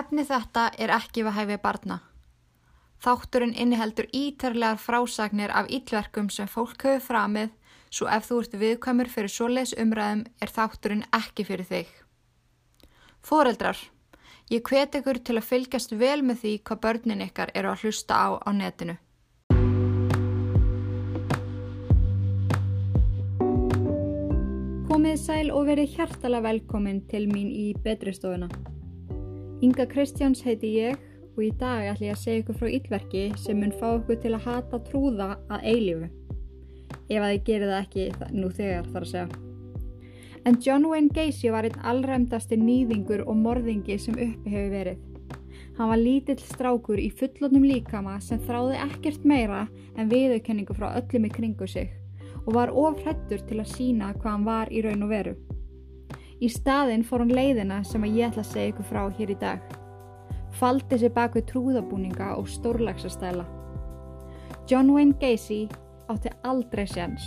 Efni þetta er ekki við hæfið barna. Þátturinn inniheldur ítarlegar frásagnir af íllverkum sem fólk hefur framið svo ef þú ert viðkvæmur fyrir svoleiðs umræðum er þátturinn ekki fyrir þig. Fóreldrar, ég hvet ykkur til að fylgjast vel með því hvað börnin ykkar eru að hlusta á á netinu. Komið sæl og verið hjartalega velkomin til mín í betristofuna. Inga Kristjáns heiti ég og í dag ætlum ég að segja ykkur frá yllverki sem mun fá ykkur til að hata trúða að eilífu. Ef að þið gerir það ekki nú þegar þar að segja. En John Wayne Gacy var einn allræmdasti nýðingur og morðingi sem uppi hefur verið. Hann var lítill strákur í fullotnum líkama sem þráði ekkert meira en viðaukenningu frá öllum í kringu sig og var ofrættur til að sína hvað hann var í raun og veru. Í staðinn fór hann leiðina sem að ég ætla að segja ykkur frá hér í dag. Faldi sér bak við trúðabúninga og stórlagsastæla. John Wayne Gacy átti aldrei sjans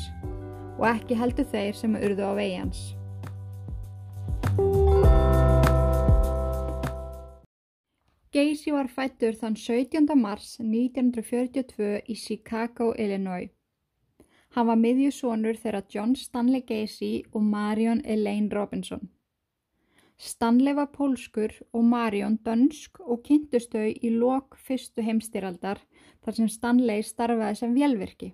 og ekki heldur þeir sem urðu á vegi hans. Gacy var fættur þann 17. mars 1942 í Chicago, Illinois. Hann var miðjusónur þeirra John Stanley Gacy og Marion Elaine Robinson. Stanley var pólskur og Marion dönsk og kynntustau í lok fyrstu heimstyraldar þar sem Stanley starfaði sem velvirki.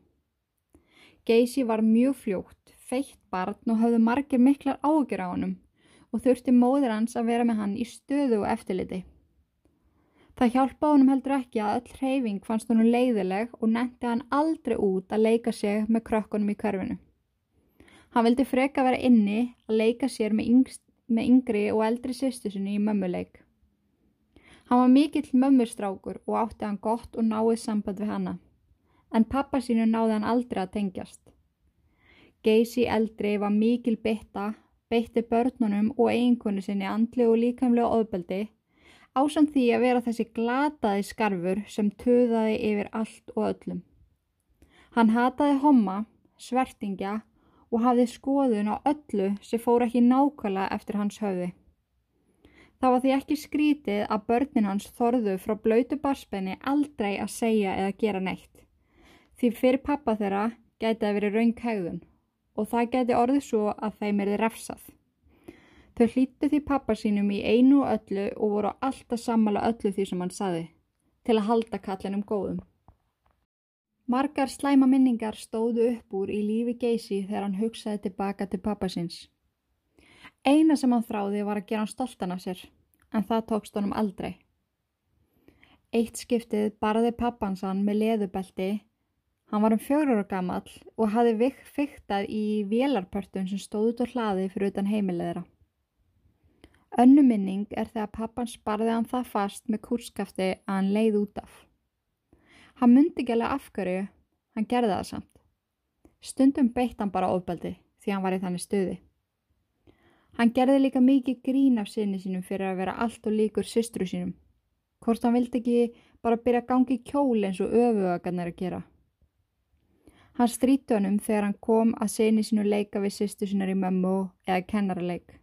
Gacy var mjög fljótt, feitt barn og hafði margir miklar ágjur á honum og þurfti móður hans að vera með hann í stöðu og eftirliti. Það hjálpa honum heldur ekki að öll hreyfing fannst honum leiðileg og netti hann aldrei út að leika sig með krökkunum í körfinu. Hann vildi freka vera inni að leika sér með, yngst, með yngri og eldri sýstusinni í mömmuleik. Hann var mikill mömmurstrákur og átti hann gott og náið samband við hanna, en pappa sínu náði hann aldrei að tengjast. Geysi eldri var mikil bytta, beitti börnunum og eiginkonu sinni andli og líkamlega ofbeldi ásamt því að vera þessi glataði skarfur sem töðaði yfir allt og öllum. Hann hataði homma, svertingja og hafði skoðun á öllu sem fór ekki nákvæmlega eftir hans höfði. Það var því ekki skrítið að börnin hans þorðu frá blöytu barspenni aldrei að segja eða gera neitt. Því fyrir pappa þeirra gæti að veri raung hegðun og það gæti orðið svo að þeim erði refsað. Þau hlýttu því pappa sínum í einu og öllu og voru alltaf sammala öllu því sem hann saði, til að halda kallinum góðum. Margar slæma minningar stóðu upp úr í lífi geysi þegar hann hugsaði tilbaka til pappa síns. Eina sem hann þráði var að gera hann stoltan af sér, en það tókst honum aldrei. Eitt skiptið barði pappansan með leðubelti, hann var um fjögur ára gammal og hafi vikk fyrktað í vélarpörtun sem stóðut og hlaði fyrir utan heimileðra. Önnu minning er þegar pappan sparði hann það fast með kúrskafti að hann leið út af. Hann myndi ekki alveg afhverju, hann gerði það samt. Stundum beitt hann bara ofbeldi því hann var í þannig stuði. Hann gerði líka mikið grín af sinni sínum fyrir að vera allt og líkur systru sínum. Hvort hann vildi ekki bara byrja að gangi kjól eins og öfuagan er að gera. Hann stríti honum þegar hann kom að sinni sínu leika við systru sínar í mömmu eða kennarleik.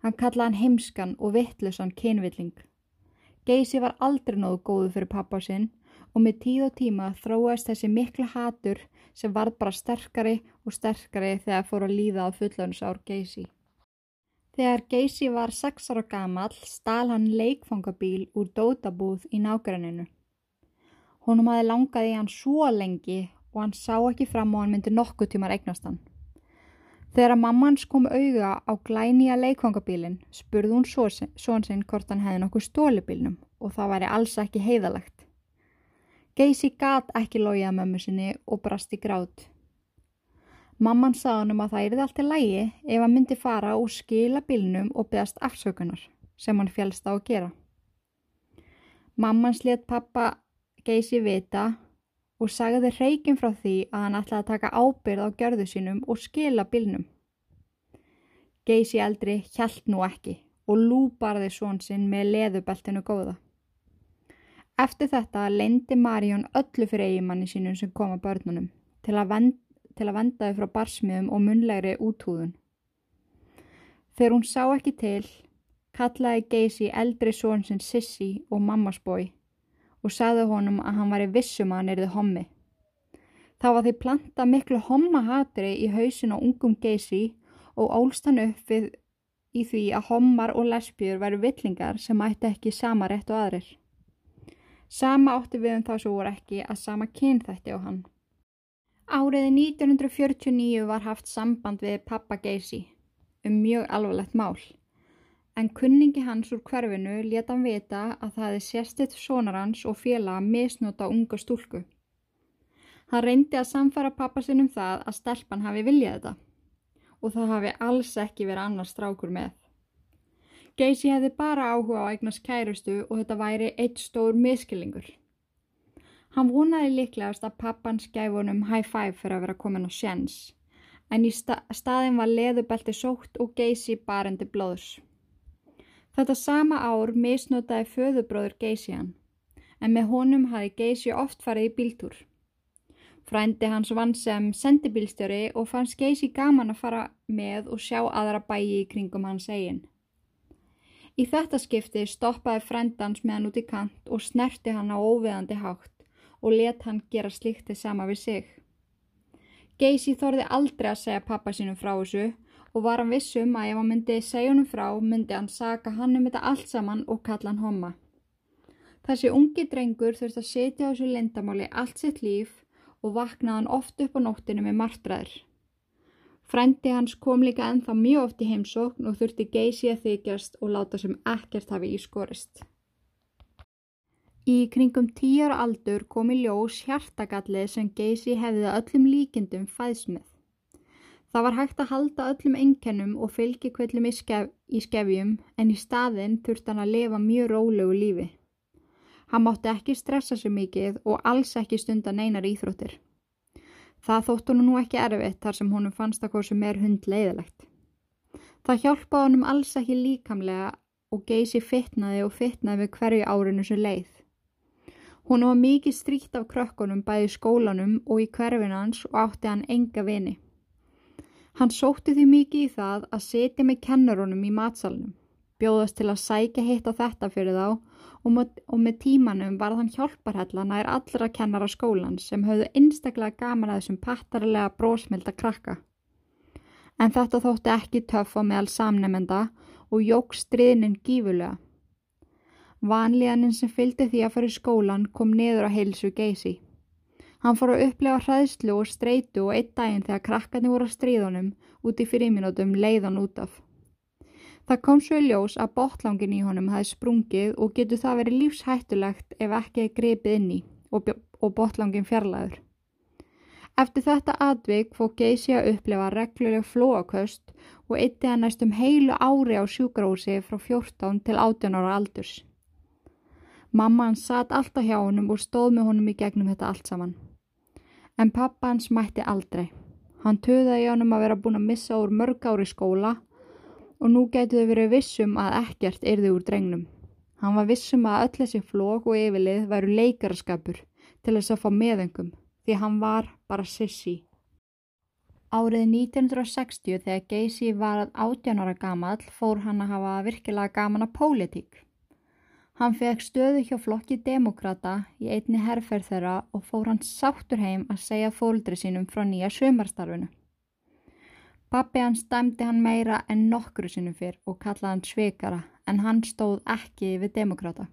Hann kallaði hann heimskan og vittlusan kynvilling. Geysi var aldrei nógu góðu fyrir pappa sinn og með tíð og tíma þróast þessi mikla hatur sem var bara sterkari og sterkari þegar fór að líða á fullönsár Geysi. Þegar Geysi var 6 ára gamall stál hann leikfangabíl úr dótabúð í nágranninu. Honum hafi langaði hann svo lengi og hann sá ekki fram og hann myndi nokkuð tímar eignast hann. Þegar að mammans kom auða á glænýja leikvangabílinn spurði hún són sinn hvort hann hefði nokkuð stólibílnum og það væri alls ekki heiðalegt. Geysi gat ekki lójað mömmu sinni og brast í grát. Mamman sað hann um að það erði allt í lægi ef hann myndi fara og skila bílnum og beðast afsökunar sem hann félst á að gera. Mamman slétt pappa Geysi vita og sagði reygin frá því að hann ætlaði að taka ábyrð á gjörðu sínum og skila bílnum. Geysi eldri hjælt nú ekki og lúbarði svon sinn með leðubeltinu góða. Eftir þetta leindi Marjón öllu fyrir eigimanni sínum sem kom að börnunum til að, vend, til að vendaði frá barsmiðum og munlegri útúðun. Þegar hún sá ekki til, kallaði Geysi eldri són sinn Sissi og mammasbói og sagði honum að hann var í vissum að hann erði hommi. Það var því planta miklu hommahatri í hausin á ungum Geysi og ólst hann upp við í því að hommar og lesbjur væru villingar sem ætti ekki sama rétt og aðrir. Sama átti við um þá svo voru ekki að sama kynþætti á hann. Áriði 1949 var haft samband við pappa Geysi um mjög alvarlegt mál en kunningi hans úr hverfinu leta hann vita að það hefði sérstitt sonar hans og félag að misnota unga stúlku. Hann reyndi að samfara pappa sinn um það að stelpan hafi viljað þetta og það hafi alls ekki verið annars strákur með. Geysi hefði bara áhuga á eignast kærustu og þetta væri eitt stór miskillingur. Hann vonaði líklegast að pappan skæf honum high five fyrir að vera komin á sjens en í sta staðin var leðubelti sótt og Geysi barendi blóðs. Þetta sama ár misnotaði föðubróður Geysi hann, en með honum hafi Geysi oft farið í bíltúr. Frændi hans vann sem sendibílstjóri og fannst Geysi gaman að fara með og sjá aðra bæi í kringum hans eigin. Í þetta skipti stoppaði frændans með hann út í kant og snerti hann á óveðandi hátt og let hann gera slíktið sama við sig. Geysi þorði aldrei að segja pappa sínum frá þessu og var hann vissum að ef hann myndi segja honum frá myndi hann saka hann um þetta allt saman og kalla hann homma. Þessi ungi drengur þurfti að setja á þessu lindamáli allt sitt líf og vaknaði hann oft upp á nóttinu með martræður. Frendi hans kom líka ennþá mjög oft í heimsókn og þurfti Geysi að þykjast og láta sem ekkert hafi ískorist. Í kringum tíjar aldur kom í ljós hjartagallið sem Geysi hefði öllum líkindum fæðs með. Það var hægt að halda öllum enkenum og fylgjikvillum í, skef, í skefjum en í staðinn þurfti hann að lifa mjög rólegu lífi. Hann mátti ekki stressa sig mikið og alls ekki stunda neinar íþróttir. Það þótt honum nú ekki erfitt þar sem honum fannst að hvað sem er hund leiðilegt. Það hjálpaði honum alls ekki líkamlega og Geysi fitnaði og fitnaði við hverju árinu sem leið. Hún var mikið stríkt af krökkunum bæði skólanum og í hverfinans og átti hann enga vini. Hann sótti því mikið í það að setja með kennarunum í matsalunum, bjóðast til að sækja hitt á þetta fyrir þá og með, og með tímanum var þann hjálparhella nær allra kennara skólan sem höfðu einstaklega gaman að þessum pattarlega brósmilda krakka. En þetta þótti ekki töff á meðal samnemenda og jók striðnin gífulega. Vanlíðaninn sem fylgdi því að fara í skólan kom niður á heilsu geysi. Hann fór að upplefa hræðslu og streitu og einn daginn þegar krakkarnir voru að stríðunum út í fyrirminútum leiðan út af. Það kom svo í ljós að botlangin í honum hafi sprungið og getur það verið lífshættulegt ef ekki er grepið inn í og, og botlangin fjarlæður. Eftir þetta atvik fór Geysi að upplefa regluleg flóaköst og eitti hann næstum heilu ári á sjúkrósi frá 14 til 18 ára aldurs. Mamma hans satt alltaf hjá honum og stóð með honum í gegnum þetta allt saman. En pappa hans mætti aldrei. Hann töðaði honum að vera búin að missa úr mörg ári skóla og nú gætu þau verið vissum að ekkert erði úr drengnum. Hann var vissum að öll þessi flók og yfirlið væru leikaraskapur til þess að fá meðengum því hann var bara sissi. Árið 1960 þegar Geysi var að 18 ára gamall fór hann að hafa virkilega gaman að pólitík. Hann fekk stöðu hjá flokki demokrata í einni herrferð þeirra og fór hann sáttur heim að segja fóldri sínum frá nýja sömarstarfinu. Pappi hans dæmdi hann meira en nokkru sínum fyrr og kallaði hann sveikara en hann stóð ekki við demokrata.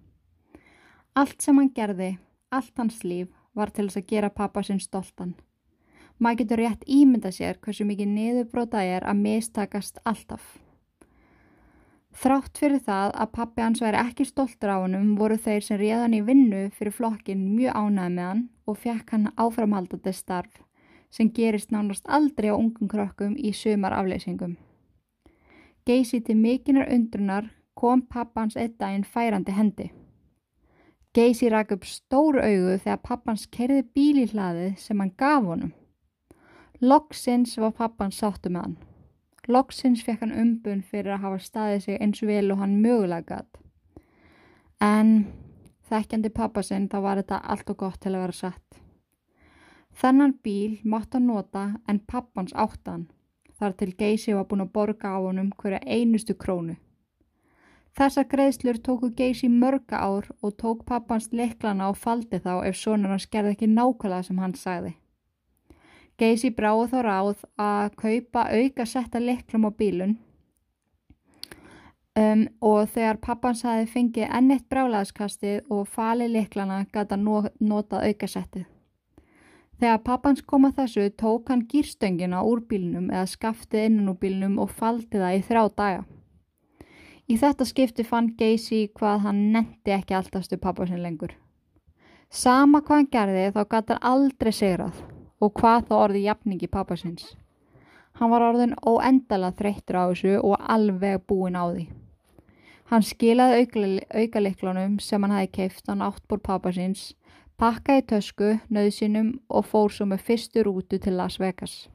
Allt sem hann gerði, allt hans líf, var til þess að gera pappa sinn stoltan. Maður getur rétt ímynda sér hversu mikið niðurbróta er að mistakast alltaf. Þrátt fyrir það að pappi hans væri ekki stoltur á hannum voru þeir sem réðan í vinnu fyrir flokkin mjög ánæði með hann og fekk hann áframhaldandi starf sem gerist nánast aldrei á ungum krökkum í sumar afleysingum. Geysi til mikinar undrunar kom pappans einn daginn færandi hendi. Geysi rak upp stóru augu þegar pappans kerði bíl í hlaðið sem hann gaf honum. Loksins var pappans sáttu með hann. Loksins fekk hann umbun fyrir að hafa staðið sig eins vel og hann mögulega gætt. En þekkjandi pappasinn þá var þetta allt og gott til að vera satt. Þennan bíl mátt hann nota en pappans áttan þar til Geysi var búin að borga á honum hverja einustu krónu. Þessar greiðslur tóku Geysi mörga ár og tók pappans leiklana og faldi þá ef sonur hans gerði ekki nákvæmlega sem hann sagði. Geysi bráði þá ráð að kaupa auka setta leiklum á bílun um, og þegar pappans hafi fengið ennitt brálaðskastið og falið leiklana gata notað auka settið. Þegar pappans kom að þessu tók hann gýrstöngina úr bílnum eða skaftið innan úr bílnum og faldi það í þrjá daga. Í þetta skipti fann Geysi hvað hann nendi ekki alltaf stu pappa sin lengur. Sama hvað hann gerði þá gæti hann aldrei segrað og hvað þá orði jafningi pappa sins. Hann var orðin óendala þreyttur á þessu og alveg búin á því. Hann skilaði aukaliklunum sem hann hafi keift á náttbór pappa sins, pakkaði tösku, nöðsinum og fór svo með fyrstu rútu til Las Vegas.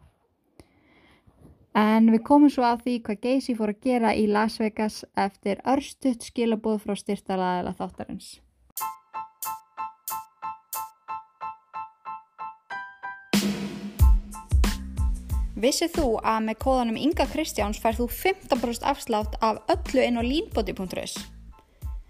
En við komum svo að því hvað Geysi fór að gera í Las Vegas eftir örstuðt skilabóð frá styrtalaðila þáttarins. Vissið þú að með kóðanum Inga Kristjáns færð þú 15% afslátt af öllu inn á línbóti.is?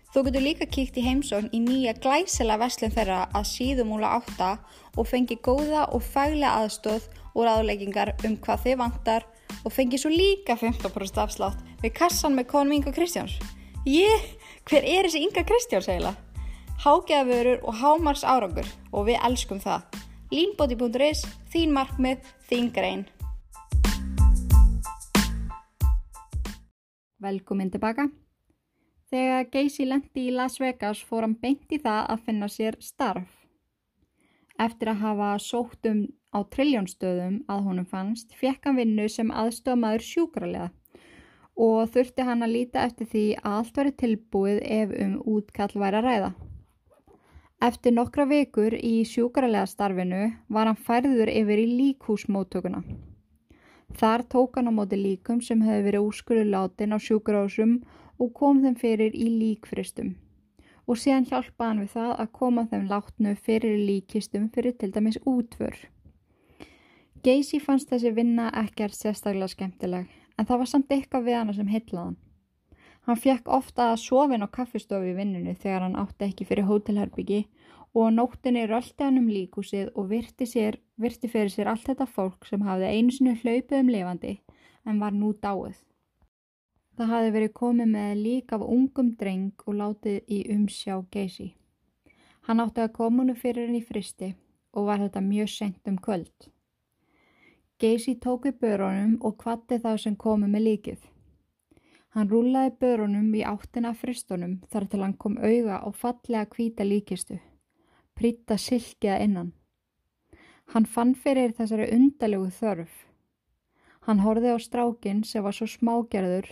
Þú getur líka kíkt í heimsókn í nýja glæsela vestlun þeirra að síðumúla átta og fengi góða og fælega aðstóð og ráðleggingar um hvað þið vantar og fengi svo líka 15% afslátt við kassan með konum Inga Kristjáns. Ég, hver er þessi Inga Kristjáns eiginlega? Hágeðavörur og hámars árangur og við elskum það. Línbóti.is, þín markmið, þín grein. Velkomin tilbaka. Þegar Geysi lendi í Las Vegas fór hann beint í það að finna sér starf. Eftir að hafa sótt um á triljónstöðum að honum fannst, fekk hann vinnu sem aðstofmaður sjúkralega og þurfti hann að líta eftir því að allt verið tilbúið ef um útkall væri að ræða. Eftir nokkra vikur í sjúkralega starfinu var hann færður yfir í líkhúsmóttökuna. Þar tók hann á móti líkum sem hefði verið úrskurðu látin á sjúkrásum og kom þeim fyrir í líkfristum og síðan hjálpaði hann við það að koma þeim látnu fyrir líkistum fyrir til dæmis útvör. Geysi fannst þessi vinna ekkert sérstaklega skemmtileg en það var samt eitthvað við hana sem heitlaðan. Hann fjekk ofta að sofin á kaffistofu í vinninu þegar hann átti ekki fyrir hótelherbyggi og nóttinni röldi hann um líkúsið og virti, sér, virti fyrir sér allt þetta fólk sem hafði einu sinu hlaupið um lifandi en var nú dáið. Það hafði verið komið með lík af ungum dreng og látið í umsjá Geysi. Hann átti að koma húnu fyrir henni í fristi og var þetta mjög sent um kvöld. Geysi tók við börunum og kvatti þá sem komu með líkið. Hann rúlaði börunum í áttina fristunum þar til hann kom auga og fallega kvíta líkistu. Prýtta silkiða innan. Hann fann fyrir þessari undalegu þörf. Hann horfið á strákin sem var svo smágerður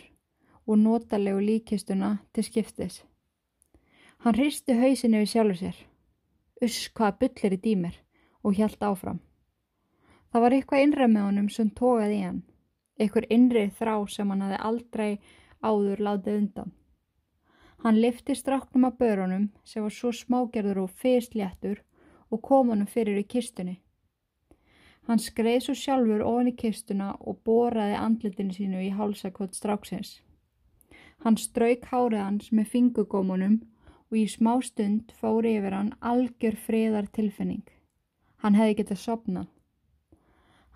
og notalegu líkistuna til skiptis. Hann hristi hausinu við sjálfur sér. Uss, hvaða byllir í dýmir og hjælt áfram. Það var eitthvað innra með honum sem tókaði í hann, eitthvað innri þrá sem hann hafi aldrei áður látið undan. Hann lifti stráknum að börunum sem var svo smágerður og fyrstléttur og kom honum fyrir í kistunni. Hann skreið svo sjálfur ofan í kistuna og boraði andlitinu sínu í hálsakvot stráksins. Hann strauk hárið hans með fingugómunum og í smá stund fóri yfir hann algjör friðar tilfinning. Hann hefði getið sopnað.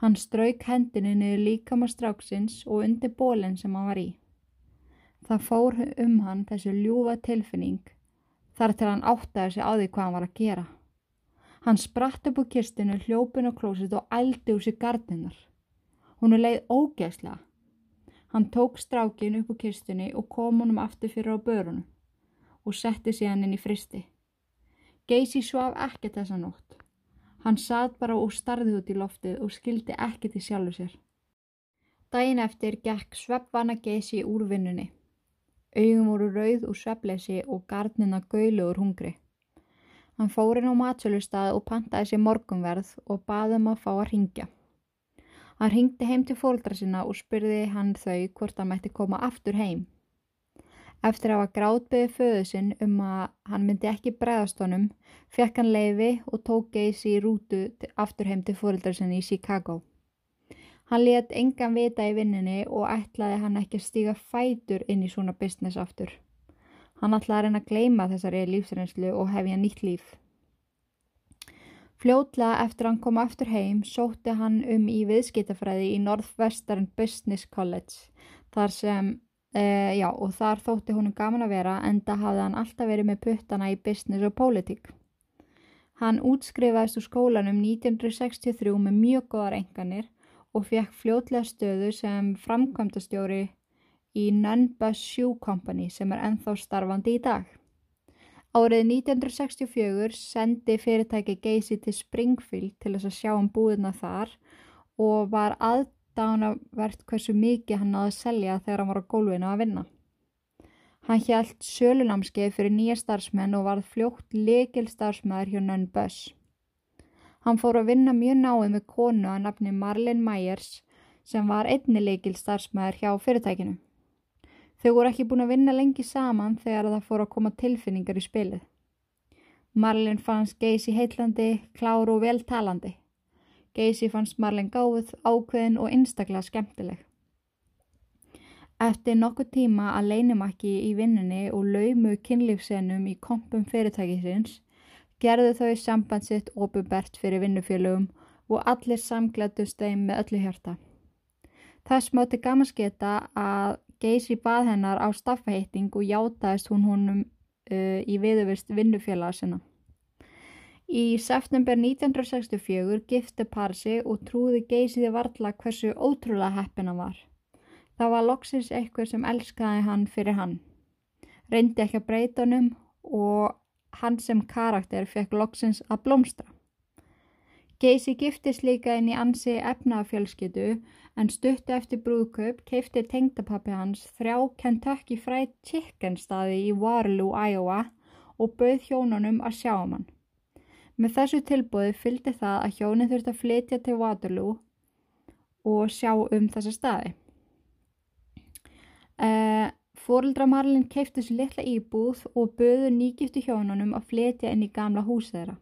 Hann strauk hendinni niður líkama stráksins og undir bólinn sem hann var í. Það fór um hann þessu ljúfa tilfinning þar til hann áttaði sig á því hvað hann var að gera. Hann spratt upp úr kistinu, hljópin og klósit og ældi úr sig gardinnar. Hún er leið ógeðslega. Hann tók strákin upp úr kistunni og kom honum aftur fyrir á börunum og setti sig hann inn í fristi. Geysi svaf ekki þessa nótt. Hann satt bara og starði út í loftið og skildi ekki til sjálfu sér. Dæin eftir gekk sveppvana geysi úr vinnunni. Augum voru rauð úr sveppleysi og gardnina gauðlu úr hungri. Hann fór inn á matsölustað og pantaði sér morgunverð og baði um að fá að ringja. Hann ringdi heim til fóldra sinna og spurði hann þau hvort hann mætti koma aftur heim. Eftir að hafa grátbyðið föðu sinn um að hann myndi ekki bregðast honum, fekk hann leiði og tók geysi í rútu aftur heim til fóröldarsinni í Chicago. Hann let engan vita í vinninni og ætlaði hann ekki að stíga fætur inn í svona business aftur. Hann ætlaði að reyna að gleyma þessari lífsreynslu og hefja nýtt líf. Fljótlega eftir hann kom aftur heim sótti hann um í viðskiptafræði í Northwestern Business College þar sem, e, já, og þar þótti húnum gaman að vera enda hafði hann alltaf verið með puttana í business og pólitík. Hann útskrifaðist úr skólanum 1963 með mjög góðar enganir og fekk fljótlega stöðu sem framkvæmdastjóri í Nunbus Shoe Company sem er enþá starfandi í dag. Árið 1964 sendi fyrirtæki Geysi til Springfield til þess að sjá um búðina þar og var aðdánavert hversu mikið hann náði að selja þegar hann var á gólfinu að vinna. Hann hjælt sölunámskeið fyrir nýja starfsmenn og varð fljótt lekil starfsmæður hjá Nunn Bus. Hann fór að vinna mjög náið með konu að nafni Marlene Myers sem var einni lekil starfsmæður hjá fyrirtækinu. Þau voru ekki búin að vinna lengi saman þegar það fór að koma tilfinningar í spilið. Marlin fannst Geysi heitlandi, klár og veltalandi. Geysi fannst Marlin gáð, ákveðin og einstaklega skemmtileg. Eftir nokkuð tíma að leinumakki í vinnunni og laumu kynlífsennum í kompum fyrirtækisins gerðu þau sambandsitt opubert fyrir vinnufélögum og allir samglættust þeim með öllu hjarta. Það smátti gamansketa að Geysi bað hennar á staffaheiting og játaðist hún honum uh, í viðurvist vinnufélaga sinna. Í september 1964 gifti parsi og trúði Geysiði varla hversu ótrúlega heppina var. Það var loksins eitthvað sem elskaði hann fyrir hann. Reyndi ekki að breyta honum og hann sem karakter fekk loksins að blómstra. Geysi giftist líka inn í ansi efnafjölskyttu en stuttu eftir brúðkaup keifti tengdapappi hans þrjá Kentucky Fried Chicken staði í Waterloo, Iowa og bauð hjónunum að sjá um hann. Með þessu tilbúði fylgdi það að hjónin þurfti að flytja til Waterloo og sjá um þessa staði. Uh, eh, Fórildra Marlin keifti þessu litla íbúð og bauðu nýgiftu hjónunum að flytja inn í gamla hús þeirra.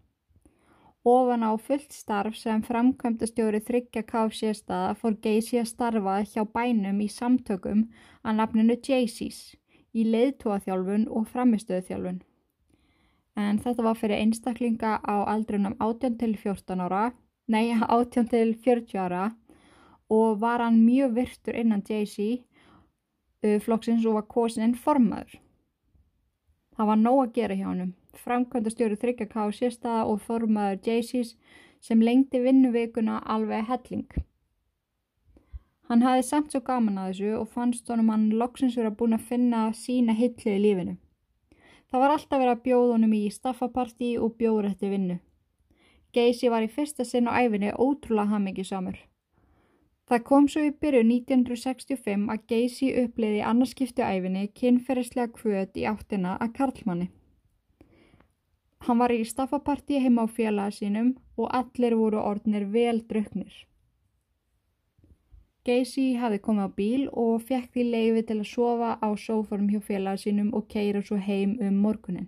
Ofan á fullt starf sem framkvæmdastjóri þryggja KFC-staða fór Geysi að starfa hjá bænum í samtökum að nafninu Jaycees í leiðtúaþjálfun og framistöðuþjálfun. En þetta var fyrir einstaklinga á aldrunum 18 til 14 ára, nei 18 til 40 ára og var hann mjög virtur innan Jaycee uh, flokksins og var kosin formaður. Það var nóg að gera hjá hannum framkvæmdastjóri þryggja KFC-staða og formaður Jaycees sem lengti vinnuveikuna alveg helling. Hann hafi samt svo gaman að þessu og fannst honum hann loksins verið að búin að finna sína hitlu í lífinu. Það var alltaf verið að bjóða honum í staffapartí og bjóðrætti vinnu. Geysi var í fyrsta sinn á æfinni ótrúlega hamingisamur. Það kom svo í byrju 1965 að Geysi uppliði annarskiptu æfinni kynferðislega kvöt í áttina að Karlmanni. Hann var í staffapartí heima á félaga sínum og allir voru orðnir vel druknir. Geysi hafi komið á bíl og fekk því leiði til að sofa á sóforum hjá félaga sínum og keira svo heim um morgunin.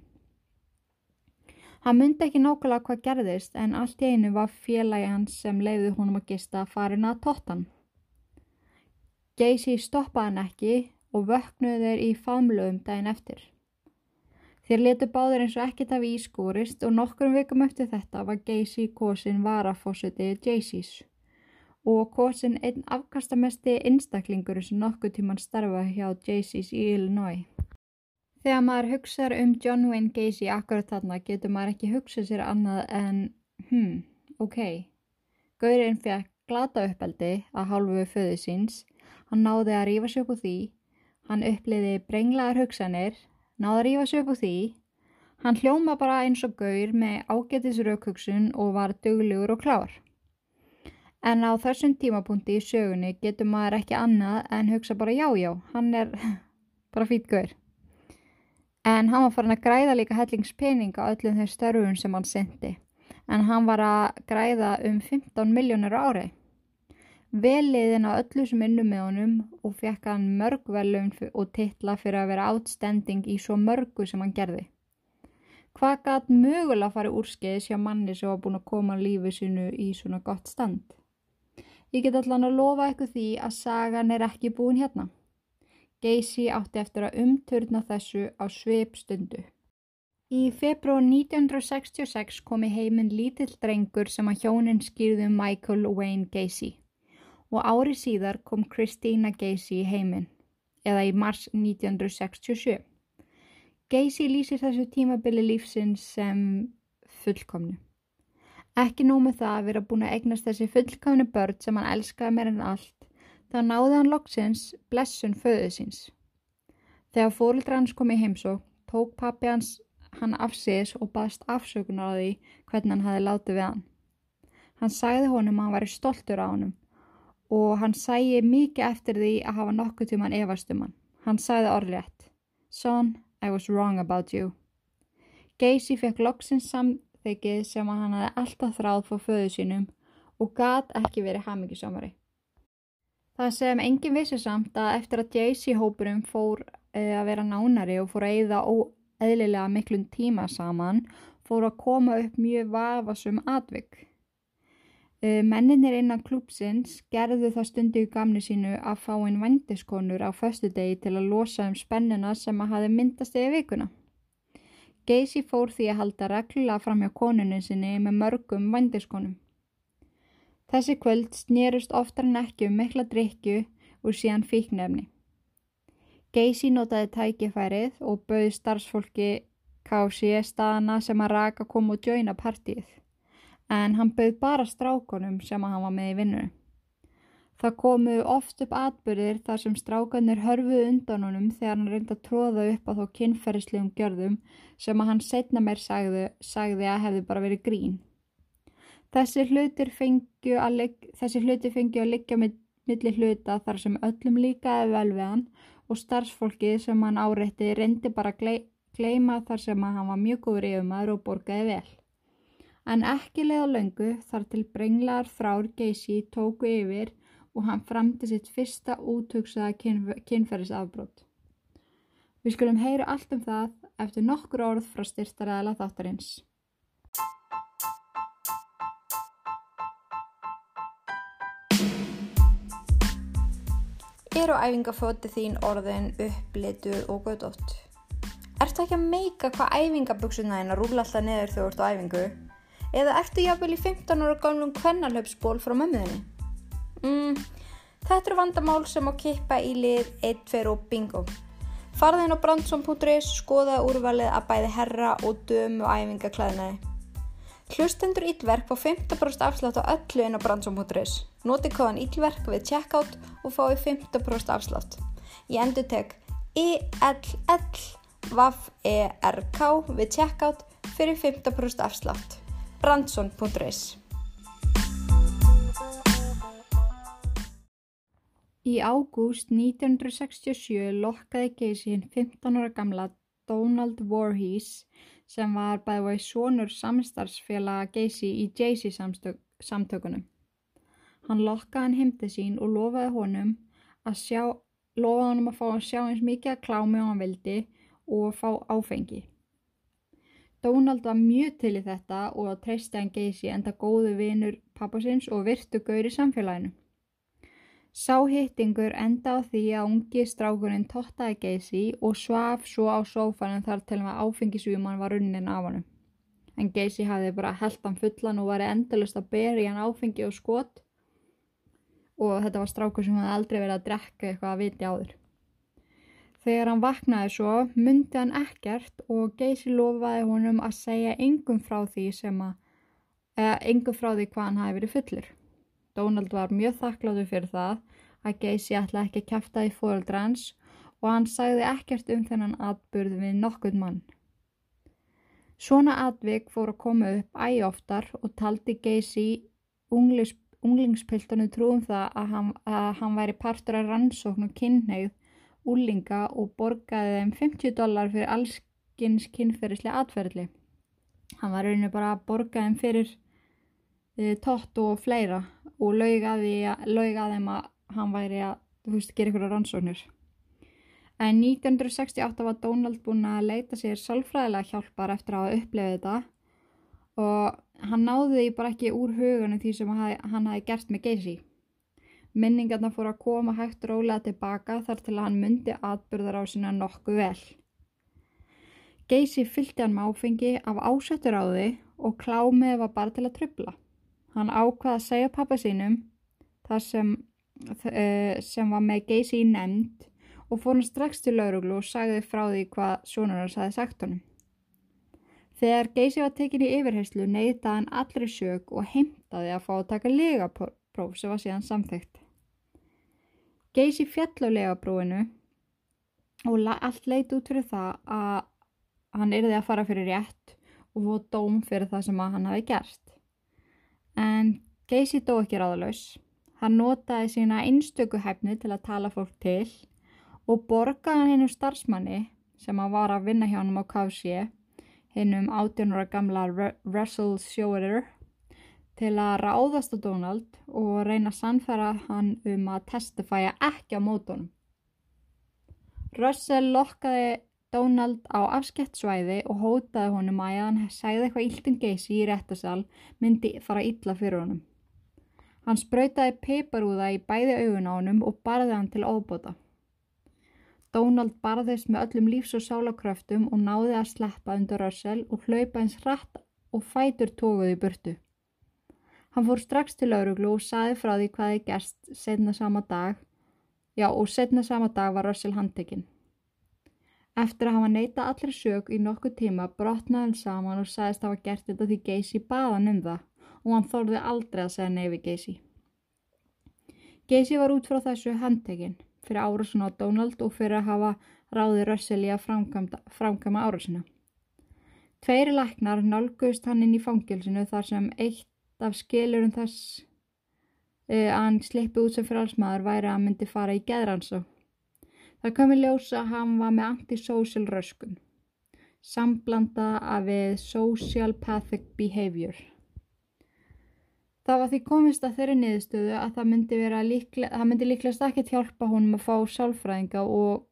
Hann myndi ekki nákvæmlega hvað gerðist en allt í einu var félagi hans sem leiði honum að gista farin að tóttan. Geysi stoppaði hann ekki og vöknuði þeir í famlögum daginn eftir. Þeir letu báður eins og ekkert af ískúrist og nokkrum vikum eftir þetta var Geysi Kosin varafósiti Jaycees og Kosin einn afkastamesti einstaklingur sem nokkuð tíman starfa hjá Jaycees í Illinois. Þegar maður hugsaður um John Wayne Gacy akkurat þarna getur maður ekki hugsað sér annað en hmm, ok. Gaurinn fekk glata uppeldi að hálfu föðu síns, hann náði að rífa sér upp úr því, hann uppliði brenglaðar hugsanir, náða að rífa sig upp úr því. Hann hljóma bara eins og gaur með ágetis raukugsun og var döglegur og klár. En á þessum tímapunkti í sögunni getur maður ekki annað en hugsa bara já já, hann er bara fít gaur. En hann var farin að græða líka hellingspening á öllum þeir störfun sem hann sendi. En hann var að græða um 15 miljónur árið vel liðin á öllu sem innum með honum og fekk hann mörg velum og titla fyrir að vera outstanding í svo mörgu sem hann gerði. Hvað gæt mögulega að fara úrskeiðis hjá manni sem var búin að koma lífið sinu í svona gott stand? Ég get allan að lofa eitthvað því að sagan er ekki búin hérna. Gacy átti eftir að umturna þessu á svip stundu. Í februar 1966 kom í heiminn lítill drengur sem að hjónin skýrðu Michael Wayne Gacy og ári síðar kom Christina Gacy í heiminn, eða í mars 1967. Gacy lýsir þessu tímabili lífsins sem fullkomnu. Ekki nómið það að vera búin að eignast þessi fullkomnu börn sem hann elskaði meir en allt, þá náði hann loksins blessun föðu síns. Þegar fórildra hans kom í heimsó, tók pappi hans hann afsýðis og baðst afsökunar á því hvernig hann hafi látið við hann. Hann sagði honum að hann væri stoltur á honum og hann sæi mikið eftir því að hafa nokkuð tíman efast um hann. Hann sagði orðrétt Son, I was wrong about you. Gacy fekk loksins samþykið sem að hann hafi alltaf þráð fór föðu sínum og gat ekki verið hamingisamari. Það sem enginn vissi samt að eftir að Jaycee hópurum fór uh, að vera nánari og fór að eyða eðlilega miklum tíma saman fór að koma upp mjög vafasum atvik. Menninir innan klúpsins gerðu það stundu í gamni sínu að fá einn vandiskonur á föstu degi til að losa um spennina sem að hafi myndast yfir vikuna. Geysi fór því að halda reglulega fram hjá konunni sinni með mörgum vandiskonum. Þessi kvöld snýrust oftar en ekki um mikla drikju og síðan fíknefni. Gacy notaði tækifærið og bauði starfsfólki kási staðana sem að raka kom og djöina partíið, en hann bauð bara strákonum sem að hann var með í vinnunum. Það komu oft upp atbyrðir þar sem strákanir hörfuð undan honum þegar hann reynda að tróða upp á þó kynferðislegum gjörðum sem að hann setna meir sagði, sagði að hefði bara verið grín. Þessi hluti fengju að, að liggja með milli hluta þar sem öllum líkaði vel við hann og starfsfólkið sem hann áreitti reyndi bara að gleima þar sem hann var mjög góður yfirmaður og borgaði vel. En ekki leiða löngu þar til brenglar frár geysi tóku yfir og hann framti sitt fyrsta útugsaða kynf kynferðisafbrót. Við skulum heyra allt um það eftir nokkur orð frá styrtaræðala þáttarins. Er á æfingafóti þín orðin upplituð og gödótt? Ertu ekki að meika hvað æfingaböksunna þín að rúla alltaf neður þegar þú ert á æfingu? Eða ertu jáfnvel í 15 ára gamlum kvennalöpsból frá mömmuðinni? Mm, þetta eru vandamál sem á kippa í lið 1, 2 og bingo. Farðin á brandsson.is skoða úrvalið að bæði herra og dömu æfingaklæðinaði. Hlustendur Íllverk fá 15% afslátt á öllu inn á brandsum.is. Noti kóðan Íllverk við checkout og fái 15% afslátt. Ég endur tek ILLVAFERK við checkout fyrir 15% afslátt. brandsson.is Í ágúst 1967 lokkaði geysinn 15 ára gamla Donald Voorhees sem var bæði svonur samstarfsfélaga Gacy í Jay-Z samtökunum. Hann lokkaði hann heimtið sín og lofaði honum að sjá, lofaði honum að fá að sjá eins mikið að klámi á hann vildi og að fá áfengi. Donald var mjög til í þetta og að treysta hann Gacy enda góðu vinur pappasins og virtu gaur í samfélaginu. Sá hittingur enda á því að ungi strákurinn tottaði geysi og svaf svo á sófanum þar til að áfengisvíman var runnin af hann. En geysi hafði bara held hann fullan og var endalust að beri hann áfengi og skot og þetta var strákur sem hafði aldrei verið að drekka eitthvað að viti áður. Þegar hann vaknaði svo myndi hann ekkert og geysi lofaði honum að segja engum frá því sem að, eða engum frá því hvað hann hafi verið fullur. Donald var mjög þakkláttu fyrir það að Geysi ætla ekki að kæfta í fóreldrans og hann sagði ekkert um þennan atbyrð við nokkuð mann. Svona atvik fór að koma upp ægoftar og taldi Geysi unglingspiltunum trúum það að hann, að hann væri partur af rannsókn og kynneið úlinga og borgaði þeim 50 dólar fyrir allskins kynferðislega atferðli. Hann var rauninu bara að borga þeim fyrir e, tótt og fleira og laug að, laug að þeim að hann væri að veist, gera ykkur á rannsóknir. En 1968 var Donald búin að leita sér sálfræðilega hjálpar eftir að upplegið þetta og hann náði því bara ekki úr hugunum því sem hann hafi gert með Gacy. Minningarna fór að koma hægt rólega tilbaka þar til að hann myndi atbyrðar á sína nokkuð vel. Geysi fylgti hann með áfengi af ásættur á því og klámið var bara til að trubla. Hann ákvaði að segja pappa sínum þar sem, uh, sem var með Geysi í nefnd og fór hann strax til lauruglu og sagði frá því hvað hans hafi sagt honum. Þegar Geysi var tekin í yfirheyslu neytaði hann allri sjög og heimtaði að fá að taka legapróf sem var síðan samþygt. Geysi fjall á legaprófinu og allt leit út fyrir það að hann yrði að fara fyrir rétt og fóð dóm fyrir það sem hann hafi gert. En Geysi dó ekki ráðalaus. Hann notaði sína einstöku hefni til að tala fólk til og borgaði hennu starfsmanni sem að var að vinna hjá hann á KFC hinnum 18 ára gamla Russell Sjóerir til að ráðast á Donald og reyna að sannfæra hann um að testifæja ekki á mótunum. Russell lokkaði Donald á afskettsvæði og hótaði honum að hann segði eitthvað íltum geysi í réttasal myndi fara illa fyrir honum. Hann spröytaði peiparúða í bæði augun á honum og barði hann til óbóta. Donald barðist með öllum lífs- og sálakröftum og náði að sleppa undir Russell og hlaupa eins hratt og fætur tóguði burtu. Hann fór strax til lauruglu og saði frá því hvaði gerst setna sama dag. Já, og setna sama dag var Russell handtekinn. Eftir að hafa neyta allir sög í nokkuð tíma brotnaði hann saman og sagðist hafa gert þetta því Geysi baðan um það og hann þorði aldrei að segja neyfi Geysi. Geysi var út frá þessu handtekinn fyrir árásuna á Donald og fyrir að hafa ráði Russell í að framkama árásuna. Tveiri læknar nálgust hann inn í fangilsinu þar sem eitt af skilurum þess uh, að hann slippi út sem frálsmaður væri að myndi fara í geðransu. Það komi ljósa að hann var með antisocial röskun, samblanda af við socialpathic behavior. Það var því komist að þeirri niðurstöðu að það myndi, líkle, það myndi líklegast ekkert hjálpa honum að fá sálfræðinga og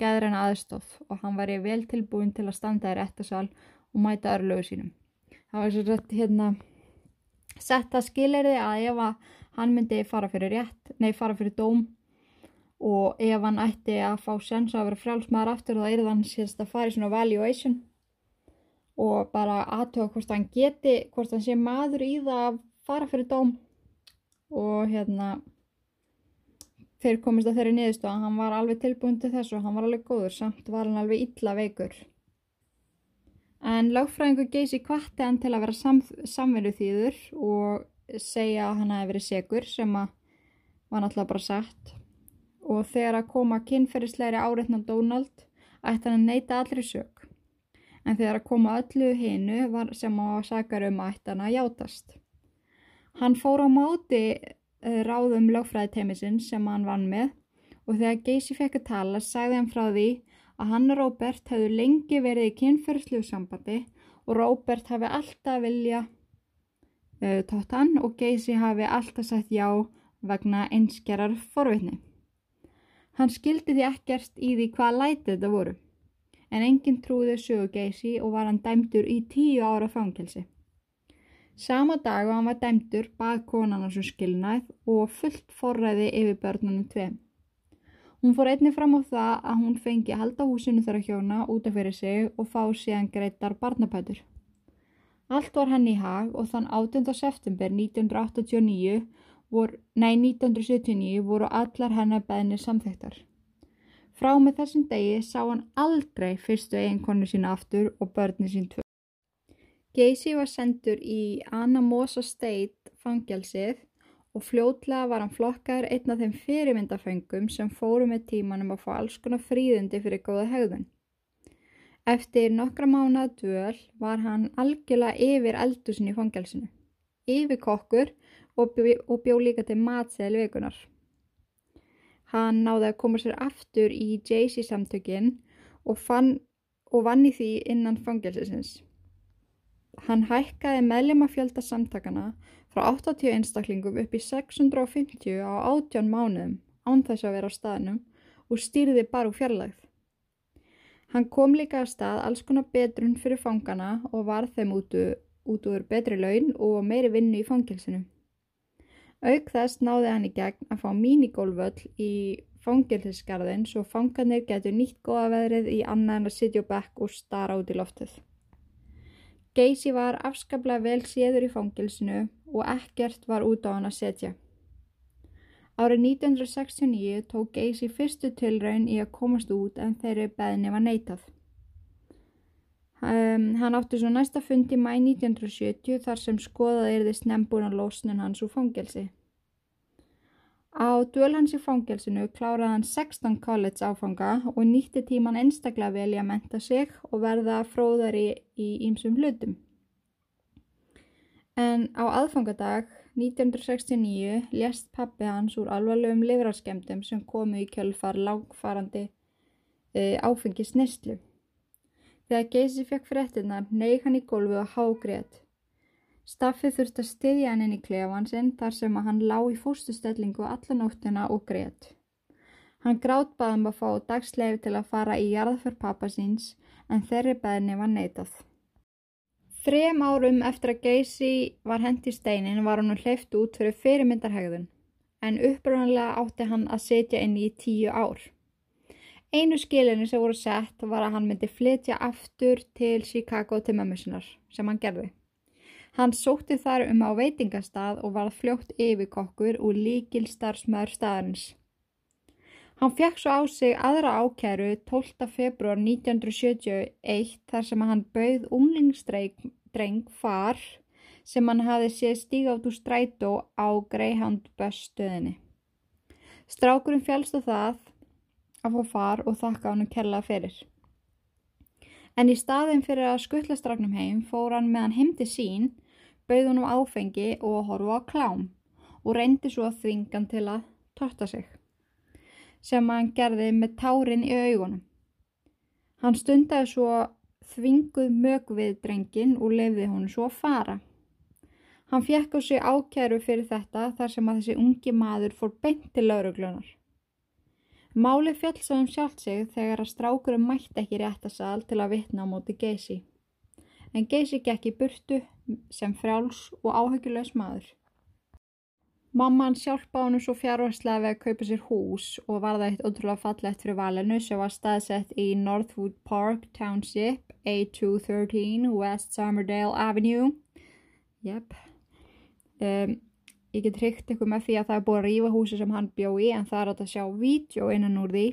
gæðræna aðstóð og hann væri vel tilbúin til að standa í réttasal og mæta örlögu sínum. Það var svo rétt hérna sett að skilirði að ef að hann myndi fara fyrir rétt, nei fara fyrir dóm og ef hann ætti að fá sens að vera frjálsmaður aftur þá er þann sérst að fara í svona valuation og bara aðtöða hvort hann geti, hvort hann sé maður í það að fara fyrir dóm. Og hérna þeir komist að þeirri niðurstu að hann var alveg tilbúin til þessu og hann var alveg góður samt var hann alveg illa veikur en lagfræðingu geysi kvatti hann til að vera sam, samverðu þýður og segja að hann hefði verið segur sem að var náttúrulega bara sagt og þegar að koma kynferðisleiri áreitna Donald ætti hann að neyta allri sög en þegar að koma öllu hinnu sem að sakar um ætti hann að játast. Hann fór á móti uh, ráðum lögfræðiteimisinn sem hann vann með. Og þegar Geysi fekk að tala sagði hann frá því að hann og Róbert hefðu lengi verið í kynferðslu sambandi og Róbert hafi alltaf vilja uh, tótt hann og Geysi hafi alltaf sagt já vegna einskerar forvitni. Hann skildi því ekkert í því hvað lætið þetta voru en enginn trúði sögu Geysi og var hann dæmdur í tíu ára fangelsi. Sama dag og hann var dæmdur bað konan hans um skilnæð og fullt forræði yfir börnunum tveim. Hún fór einni fram á það að hún fengi að halda húsinu þar að hjóna út af fyrir sig og fá síðan greitar barnapætur. Allt var henni í hag og þann 18. september 1989 vor, nei 1979 voru allar hennar beðnir samþektar. Frá með þessum degi sá hann aldrei fyrstu eiginkonu sína aftur og börni sín tvö. Gacy var sendur í Anamosa State fangjálsið og fljótlega var hann flokkar einn af þeim fyrirmyndaföngum sem fóru með tímanum að fá alls konar fríðundi fyrir góða hegðun. Eftir nokkra mánuða dvöl var hann algjörlega yfir eldusin í fangjálsinu, yfir kokkur og, bjó, bjó líka til matseðil vikunar. Hann náði að koma sér aftur í Jaycee samtökin og, og vann í því innan fangjálsisins. Hann hækkaði meðlemafjölda samtakana frá 80 einstaklingum upp í 650 á 18 mánuðum án þess að vera á staðnum og stýrði bara úr fjarlægð. Hann kom líka að stað alls konar betrun fyrir fangana og var þeim út út úr betri laun og meiri vinnu í fangilsinu. Auk þess náði hann í gegn að fá mínigólvöll í fangilsisgarðin svo fangarnir getur nýtt góða veðrið í annað en að sitja á bekk og stara út í loftið. Geysi var afskaplega vel séður í fangilsinu og ekkert var út á hann að setja. Árið 1969 tók Geysi fyrstu tilraun í að komast út en þeirri beðni var neitað. Um, hann átti svo næsta fund í mæ 1970 þar sem skoðað er þið snembúna losnin hans úr fangelsi. Á dvölhans í fangelsinu kláraði hann 16 college áfanga og nýtti tíman einstaklega vel í að menta sig og verða fróðari í ýmsum hlutum. En á aðfangadag 1969 lést pappi hans úr alvarlegum livrarskemdum sem komu í kjölfar langfarandi e, áfengis neslu. Þegar Geysi fekk fréttina neyg hann í gólfi og hágrið Staffið þurfti að styðja hann inn í klefan sinn þar sem að hann lá í fóstustellingu alla nóttina og greiðt. Hann grátt baðum að fá dagsleif til að fara í jarðför pappa síns en þeirri beðni var neitað. Þrem árum eftir að Geysi var hendi í steinin var hann hleyft út fyrir fyrirmyndarhegðun en uppröðanlega átti hann að setja inn í tíu ár. Einu skilinu sem voru sett var að hann myndi flytja aftur til Chicago til mömmusinar sem hann gerði. Hann sótti þar um á veitingastað og var fljótt yfirkokkur úr líkil starfsmæður staðarins. Hann fekk svo á sig aðra ákæru 12. februar 1971 þar sem hann bauð unglingsdreng far sem hann hafi séð stíga át úr strætó á Greyhound bus stöðinni. Strákurinn fjálst á það að fá far og þakka hann að kella fyrir. En í staðin fyrir að skuttla stráknum heim fór hann með hann heim til sín bauð honum áfengi og að horfa á klám og reyndi svo að þvingan til að torta sig, sem hann gerði með tárin í augunum. Hann stundaði svo þvinguð mög við drengin og lefði hún svo að fara. Hann fjekk á sig ákjæru fyrir þetta þar sem að þessi ungi maður fór beint til lauruglunar. Málið fjallsaðum sjálft sig þegar að strákurum mætti ekki réttasal til að vitna á móti geysi en Geysi gekk í burtu sem frjáls og áhyggulegs maður. Mamman hjálpa honum svo fjárvarslega við að kaupa sér hús og var það eitt ótrúlega fallegt fyrir valinu sem var staðsett í Northwood Park Township, A213 West Summerdale Avenue. Jep. Um, ég get hrygt ykkur með því að það er búið að rýfa húsi sem hann bjó í en það er átt að sjá vídeo innan úr því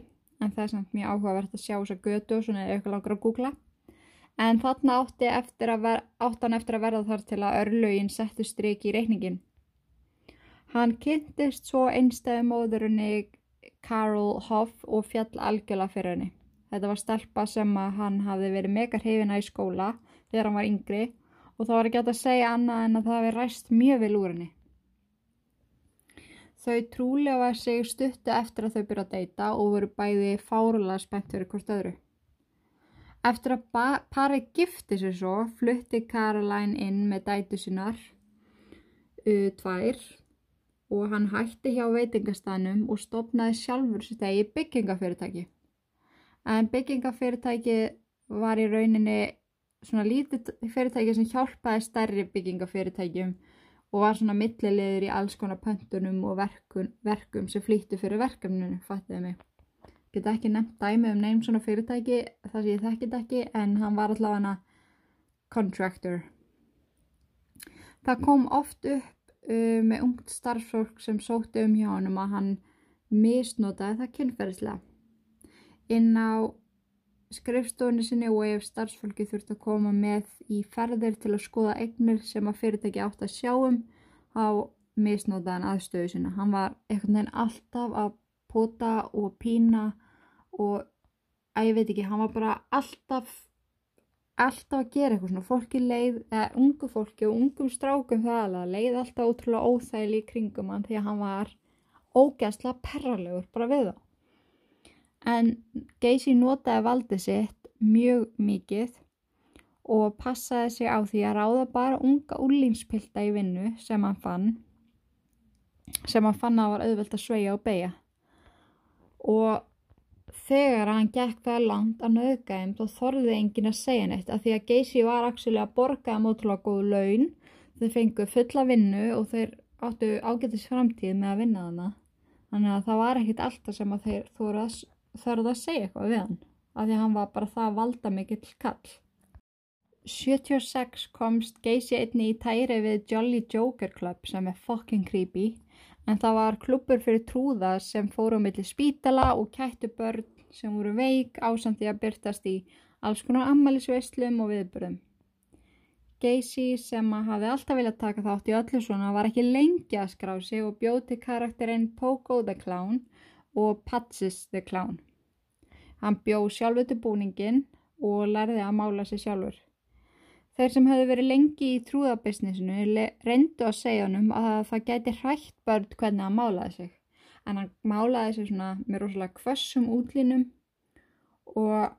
en það er samt mjög áhugavert að sjá þess að götu og svona eitthvað langar að googla en þarna átti, átti hann eftir að verða þar til að örlögin settu stryk í reikningin. Hann kynntist svo einstæði móðurinni Carol Hoff og fjall algjörla fyrir henni. Þetta var stelpa sem hann hafði verið megar hefina í skóla þegar hann var yngri og þá var ekki að segja annað en að það hefði ræst mjög vel úr henni. Þau trúlega sig stuttu eftir að þau byrja að deyta og voru bæði fárulega spennt fyrir hvort öðru. Eftir að parið gifti sér svo flutti Caroline inn með dætu sinnar uh, tvær og hann hætti hjá veitingastænum og stopnaði sjálfur sér tegi byggingafyrirtæki. En byggingafyrirtæki var í rauninni svona lítið fyrirtæki sem hjálpaði stærri byggingafyrirtækjum og var svona millilegður í alls konar pöntunum og verkum, verkum sem flýttu fyrir verkefninu, fattiði mig get ekki nefnt dæmi um neym svona fyrirtæki þar sem ég þekkit ekki en hann var allavega hana contractor það kom oft upp uh, með ungt starffólk sem sótti um hjá hann um að hann misnotaði það kynferðislega. Inn á skrifstofunni sinni og ef starfsfólki þurft að koma með í ferðir til að skoða eignir sem að fyrirtæki átt að sjáum á misnotaðan aðstöðu sinna hann var einhvern veginn alltaf að pota og pína og að ég veit ekki, hann var bara alltaf alltaf að gera eitthvað svona. Fólki leið, eða ungu fólki og ungum strákum það alveg, leið alltaf ótrúlega óþægli í kringum hann því að hann var ógæsla perralegur bara við þá. En Geysi notaði valdið sitt mjög mikið og passaði sig á því að ráða bara unga úrlínspilta í vinnu sem hann fann sem hann fann að var auðvelt að sveia og beigja og Þegar hann gekk það langt að nöðgæðum þá þorði engin að segja neitt að því að Geysi var actually að borga um ótrúlega góð laun. Þeir fengu fulla vinnu og þeir áttu ágætis framtíð með að vinna þarna. Þannig að það var ekkit alltaf sem að þeir þurfað að segja eitthvað við hann. Af því að hann var bara það valda mikill kall. 76 komst Geysi einni í tæri við Jolly Joker Club sem er fucking creepy. En það var klubur fyrir trúða sem fóru á milli spítala og kættu börn sem voru veik ásamt því að byrtast í alls konar ammælisveislum og viðbörðum. Gacy sem að hafi alltaf viljað taka þátt í öllu svona var ekki lengi að skrá sig og bjóti karakterinn Pogo the Clown og Patsis the Clown. Hann bjó sjálfur til búningin og lærði að mála sig sjálfur. Þeir sem höfðu verið lengi í trúðabisnisinu reyndu að segja honum að það gæti hrætt börn hvernig hann málaði sig. En hann málaði sig svona með rosalega kvössum útlínum og,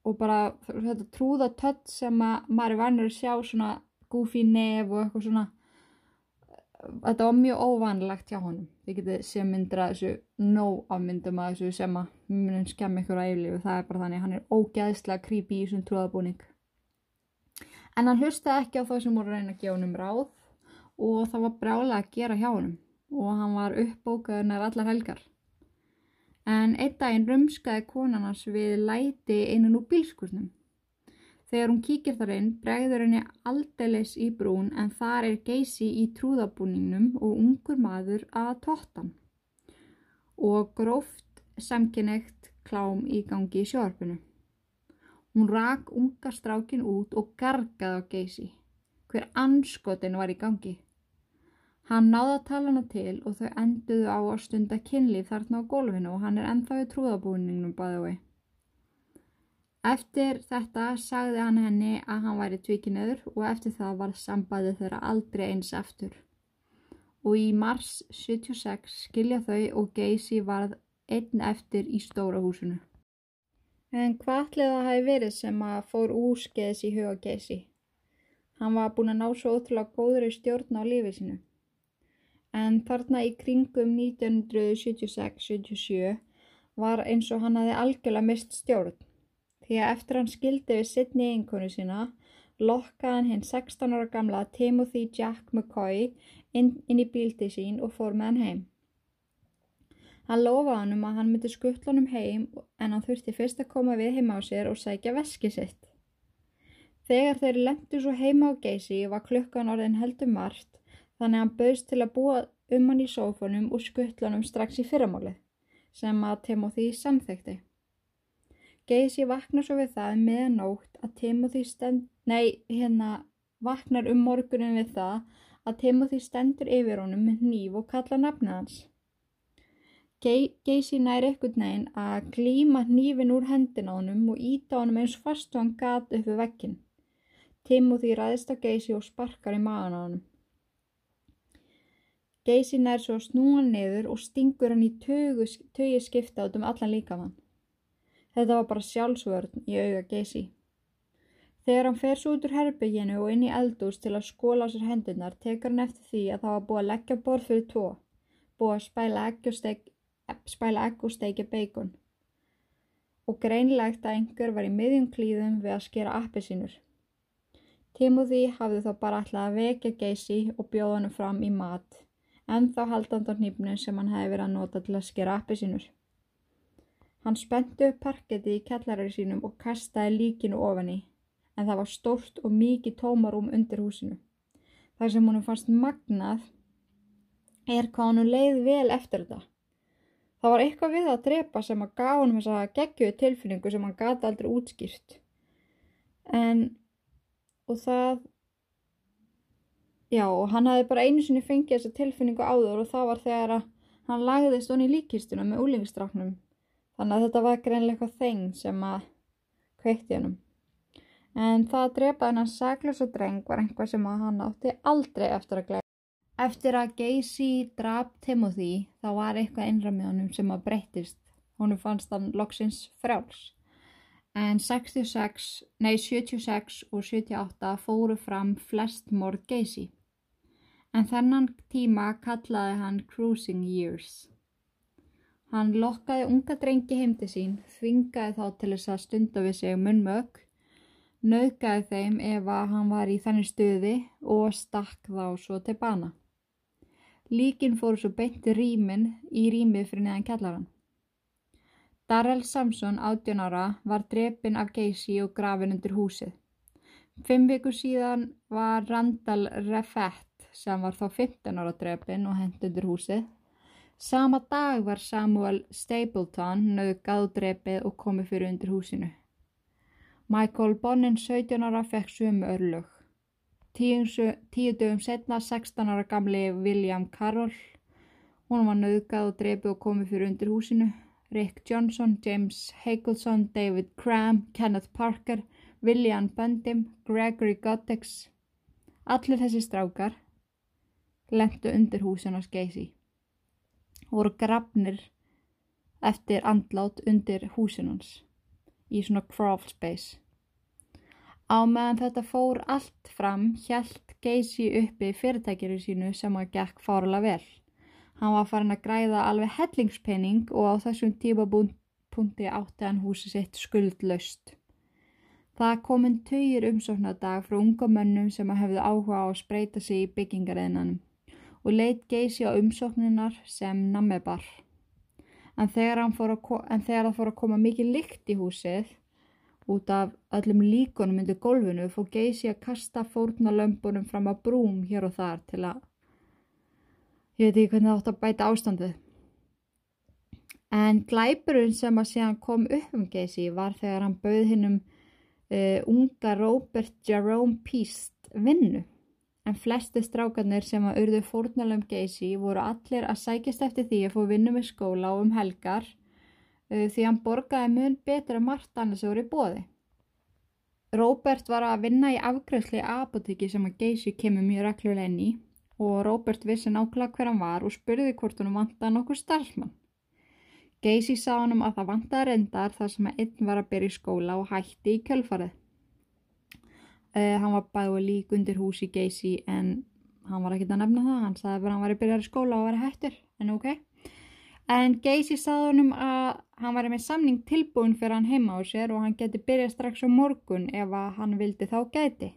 og bara þetta trúða tött sem að maður er vannur að sjá svona goofy nef og eitthvað svona þetta var mjög óvanlegt hjá honum. Þið getið sem myndir að þessu nóg af myndum að þessu sem að munum skemmi ykkur að yfirlifu, það er bara þannig hann er ógæðslega creepy í þessum trúðabúning en hann hlustaði ekki á það sem voru reyna að gefa honum ráð og það var brálega að gera hjá honum og hann var uppbókaður nær allar helgar. En einn daginn rumskaði konan hans við læti innan úr bílskurnum. Þegar hún kíkir þar inn bregður henni aldeilis í brún en þar er geysi í trúðabúningnum og ungur maður að tóttan og gróft samkynegt klám í gangi í sjórfinu. Hún rak unga strákin út og gargaði á geysi. Hver anskotin var í gangi. Hann náði að tala hana til og þau enduðu á að stunda kynlíf þarna á gólfinu og hann er ennþá í trúðabúningnum bæði vei. Eftir þetta sagði hann henni að hann væri tvíkinöður og eftir það var sambæði þeirra aldrei eins eftir. Og í mars 76 skilja þau og Geysi varð einn eftir í stóra húsinu. En hvað ætlið það hafi verið sem að fór úrskeiðis í huga Geysi? Hann var búin að ná svo ótrúlega góður í stjórn á lífið sinu en þarna í kringum 1976-77 var eins og hann hafi algjörlega mist stjórn. Því að eftir hann skildi við sittni einkonu sína, lokkaði hann hinn 16 ára gamla Timothy Jack McCoy inn, inn í bíldi sín og fór með hann heim. Hann lofaði hann um að hann myndi skuttla hann um heim en hann þurfti fyrst að koma við heima á sér og sækja veski sitt. Þegar þeir lendu svo heima á geysi var klukkan orðin heldur margt þannig að hann bauðst til að búa um hann í sófunum og skuttlanum strax í fyrramálið sem að Timothy samþekti. Geysi vaknar svo við það meðanótt að Timothy stend... Nei, hérna vaknar um morgunin við það að Timothy stendur yfir honum með nýf og kalla nafnið hans. Geysi nær ekkert neginn að glíma nýfin úr hendin á honum og íta honum eins fast og hann gat upp við vekkin. Timothy ræðist á Geysi og sparkar í magan á honum. Geysi nær svo snúan niður og stingur hann í tögi skipta út um allan líkamann. Þetta var bara sjálfsvörn í auga Geysi. Þegar hann fer svo út úr herbygginu og inn í eldús til að skóla á sér hendunar tekar hann eftir því að það var búið að leggja borð fyrir tvo, búið að spæla egg og, steik, spæla egg og steikja beikon. Og greinlegt að einhver var í miðjum klíðum við að skera appi sínur. Timothy hafði þá bara ætlað að vekja Geysi og bjóða hann fram í mat en þá haldand á nýpnu sem hann hefði verið að nota til að skera appi sínur. Hann spenntu upp parketti í kellarari sínum og kastaði líkinu ofan í, en það var stórt og mikið tómarum undir húsinu. Það sem honum fannst magnað er hvað hann leið vel eftir þetta. Það var eitthvað við að drepa sem að gá hann þess að geggju tilfinningu sem hann gata aldrei útskýrt. En, og það Já, hann hafði bara einu sinni fengið þessa tilfinningu áður og það var þegar að hann lagðist honni í líkistuna með úlingstraknum. Þannig að þetta var greinlega eitthvað þeng sem að kveikti hennum. En það að drepa hennan saglus og dreng var einhvað sem að hann átti aldrei eftir að gleyða. Eftir að Geysi draf Timothy þá var eitthvað innra með honum sem að breyttist. Honum fannst hann loksins frjáls. En 66, nei 76 og 78 fóru fram flest morð Geysi en þennan tíma kallaði hann Cruising Years. Hann lokkaði unga drengi heimti sín, þvingaði þá til þess að stunda við sig munnmög, nöðgæði þeim ef að hann var í þenni stuði og stakk þá svo til bana. Líkin fóru svo beinti rýmin í rýmið fyrir neðan kjallaran. Darrell Samson, 18 ára, var drepin af geysi og grafin undir húsið. Fimm vikur síðan var Randall Refett, sem var þá 15 ára drepin og hend undir húsið. Sama dag var Samuel Stapleton nöðgað drepið og komið fyrir undir húsinu. Michael Bonin, 17 ára, fekk sömu örlög. Tíu dögum setna, 16 ára gamli William Carroll, hún var nöðgað og drepið og komið fyrir undir húsinu. Rick Johnson, James Hagelson, David Cram, Kenneth Parker, William Bundim, Gregory Goddex. Allir þessi strákar lendu undir húsin á Skeisi og voru grafnir eftir andlát undir húsinans í svona crawl space. Á meðan þetta fór allt fram hjælt Geisi uppi fyrirtækjuru sínu sem að gekk fárlega vel. Hann var farin að græða alveg hellingspenning og á þessum tímapunkti átti hann húsi sitt skuldlaust. Það kominn töyir umsóknadag frá unga mönnum sem að hefðu áhuga á að spreita sig í byggingariðinanum og leitt geysi á umsókninar sem nammebar. En þegar það fór að koma mikið lykt í húsið út af öllum líkonum undir gólfinu fór geysi að kasta fórnalömbunum fram á brúm hér og þar til að Ég veit ekki hvernig það átt að bæta ástandið. En glæpurinn sem að síðan kom upp um Geysi var þegar hann bauð hinn um uh, unga Robert Jerome Peast vinnu. En flesti strákarnir sem að urðu fórnalum Geysi voru allir að sækist eftir því að fá vinnu með skóla og um helgar því hann borgaði mun betra margt annars voru í bóði. Robert var að vinna í afgræsli apotekki sem að Geysi kemur mjög reglulega inn í og Robert vissi nákvæmlega hver hann var og spurði hvort hann vantaði nokkur starfsmann. Geysi sá hann um að það vantaði reyndar þar sem að einn var að byrja í skóla og hætti í kjölfarið. Uh, hann var bæðið lík undir hús í Geysi en hann var ekkert að nefna það, hann sagði bara að hann var að byrja í skóla og var hættur, en ok. En Geysi sagði hann um að hann var með samning tilbúin fyrir hann heima á sér og hann geti byrjað strax á morgun ef hann vildi þá gæti.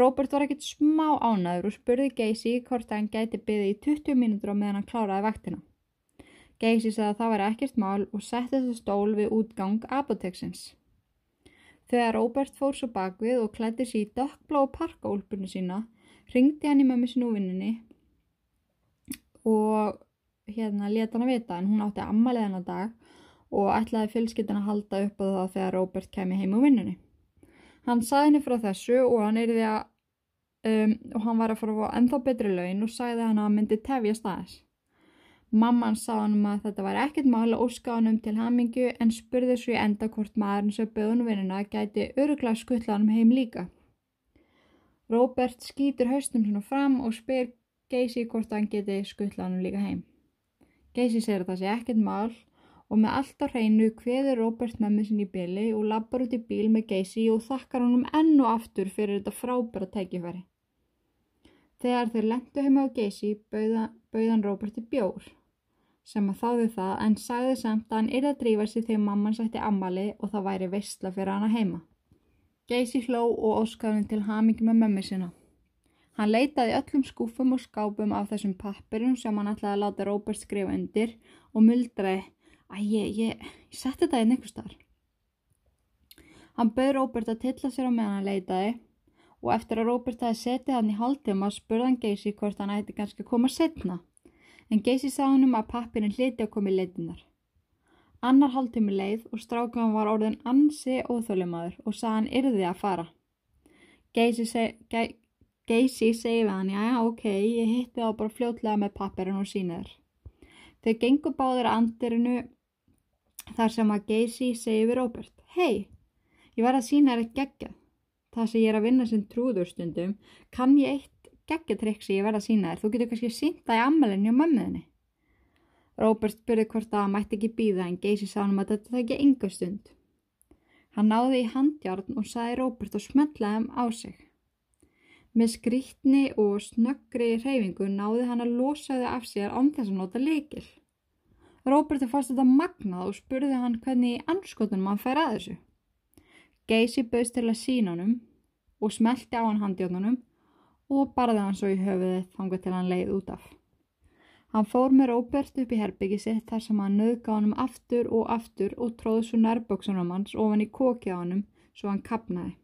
Robert var ekkert smá ánæður og spurði Geysi hvort hann gæti byggði í 20 mínútur á meðan hann kláraði vaktina. Geysi sagði að það var ekkert mál og setti þessu stól við útgang apoteksins. Þegar Robert fór svo bakvið og klætti sér í dökkblá parkaúlpunni sína, ringdi hann í mömmu sín úr vinninni og hérna leta hann að vita en hún átti ammalið hennar dag og ætlaði fjölskyttin að halda upp á það þegar Robert kemi heim úr vinninni. Hann saði henni frá þessu og hann erði að um, og hann var að fara að fá ennþá betri laun og sagði hann að hann myndi tefja staðis. Mamman sá hann um að þetta var ekkert mál að óska hann um til hamingu en spurði svo í enda hvort maðurinn sem böðun vinnuna gæti öruglega skuttla hann heim líka. Robert skýtur haustum svona fram og spyr Geysi hvort hann geti skuttla hann líka heim. Geysi segir að það sé ekkert mál og með allt á hreinu hveður Robert mömmu sinni í byli og lappar út í bíl með Geysi og þakkar honum enn og aftur fyrir þetta frábæra tækifæri. Þegar þeir lendu heima á Geysi bauðan Robert í bjór sem að þáði það en sagði samt að hann yrði að drífa sig þegar mamman sætti ammali og það væri veistla fyrir hana heima. Geysi hló og óskaði til hamingi með mömmu sinna. Hann leitaði öllum skúfum og skápum af þessum pappirum sem hann ætlaði að láta Robert skrifa undir og muldraði að ég, ég, ég setti þetta inn einhver starf. Hann bauð Róbert að tilla sér á meðan hann leitaði og eftir að Róbert hafi setið hann í hálftíma spurði hann Geysi hvort hann ætti kannski að koma setna en Geysi sá hann um að pappirinn hliti að koma í leitinar. Annar hálftími leið og strákan var orðin ansi óþölumadur og sað hann yrði að fara. Geysi segi við hann, já ok, ég hitti þá bara fljótlega með pappirinn og sínaður. Þau gengur báður að andirinu þar sem að Geysi segi við Róbert Hei, ég var að sína þér eitt geggja það sem ég er að vinna sem trúðurstundum kann ég eitt geggjatrykk sem ég verða að sína þér. Þú getur kannski sínt það í ammalinni og mömmuðinni Róbert spurði hvort að hann mætti ekki býða en Geysi sá hann að þetta það ekki enga stund. Hann náði í handjárn og saði Róbert og smetlaði hann á sig Með skrítni og snöggri reyfingu náði hann að losa þau af sér án þess að nota leikil Róberti fannst þetta magnað og spurði hann hvernig í anskotunum hann fær að þessu. Geysi bauðst til að sína honum og smelti á hann handjónunum og barði hann svo í höfuðið þangað til hann leið út af. Hann fór með Róbert upp í herbyggi sitt þar sem hann nöðga honum aftur og aftur og tróði svo nærböksunum hans ofan í koki á honum svo hann kapnaði.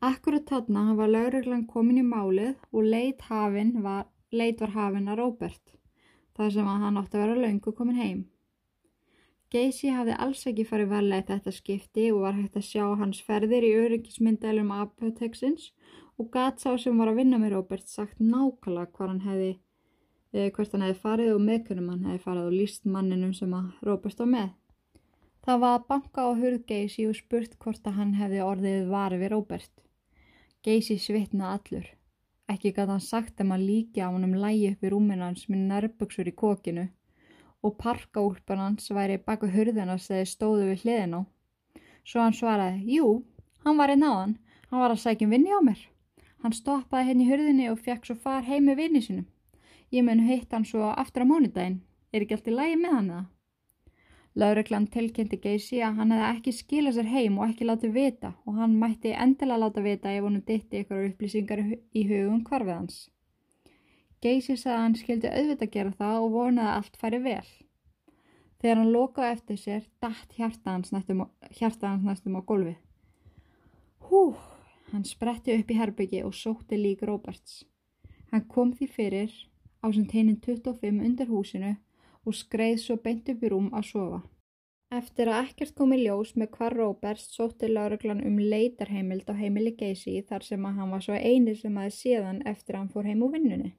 Akkurat þarna var lauruglan komin í málið og leit, var, leit var hafinn að Róbert þar sem hann átti að vera laungu komin heim. Geysi hafði alls ekki farið varlega í þetta skipti og var hægt að sjá hans ferðir í öryggismyndælum apoteksins og gat sá sem var að vinna með Róbert sagt nákvæmlega hvað hann hefði hvert hann hefði farið og meðkunum hann hefði farið og líst manninum sem að Róbert var með. Það var að banka á hurð Geysi og spurt hvort að hann hefði orðið varið við Róbert. Geysi svitnaði allur. Ekki gæti hann sagt um að líka á hann um lægi upp í rúminu hans með nærböksur í kokinu og parkaúlpan hans væri baka hurðinast þegar stóðu við hliðin á. Svo hann svaraði, jú, hann var einn á hann, hann var að sækjum vinni á mér. Hann stoppaði henni í hurðinni og fekk svo far heim með vinni sinum. Ég mun heitt hann svo aftur á mánudaginn. Er ekki allt í lægi með hann það? Lauruglan tilkynnti Geysi að hann hefði ekki skilað sér heim og ekki látið vita og hann mætti endilega láta vita ef honum ditti ykkur upplýsingar í hugum hvarfið hans. Geysi sagði að hann skildi auðvitað gera það og vonaði að allt færi vel. Þegar hann lokaði eftir sér, dætt hjarta hans næstum, næstum á gólfi. Hú, hann spretti upp í herbyggi og sótti lík Róberts. Hann kom því fyrir á sem teinin 25 undir húsinu og skreið svo beint upp í rúm að sofa. Eftir að ekkert komi ljós með hvar Róbert sótti lauruglan um leitarheimild á heimili Geysi þar sem að hann var svo eini sem aðeins síðan eftir að hann fór heim úr vinnunni.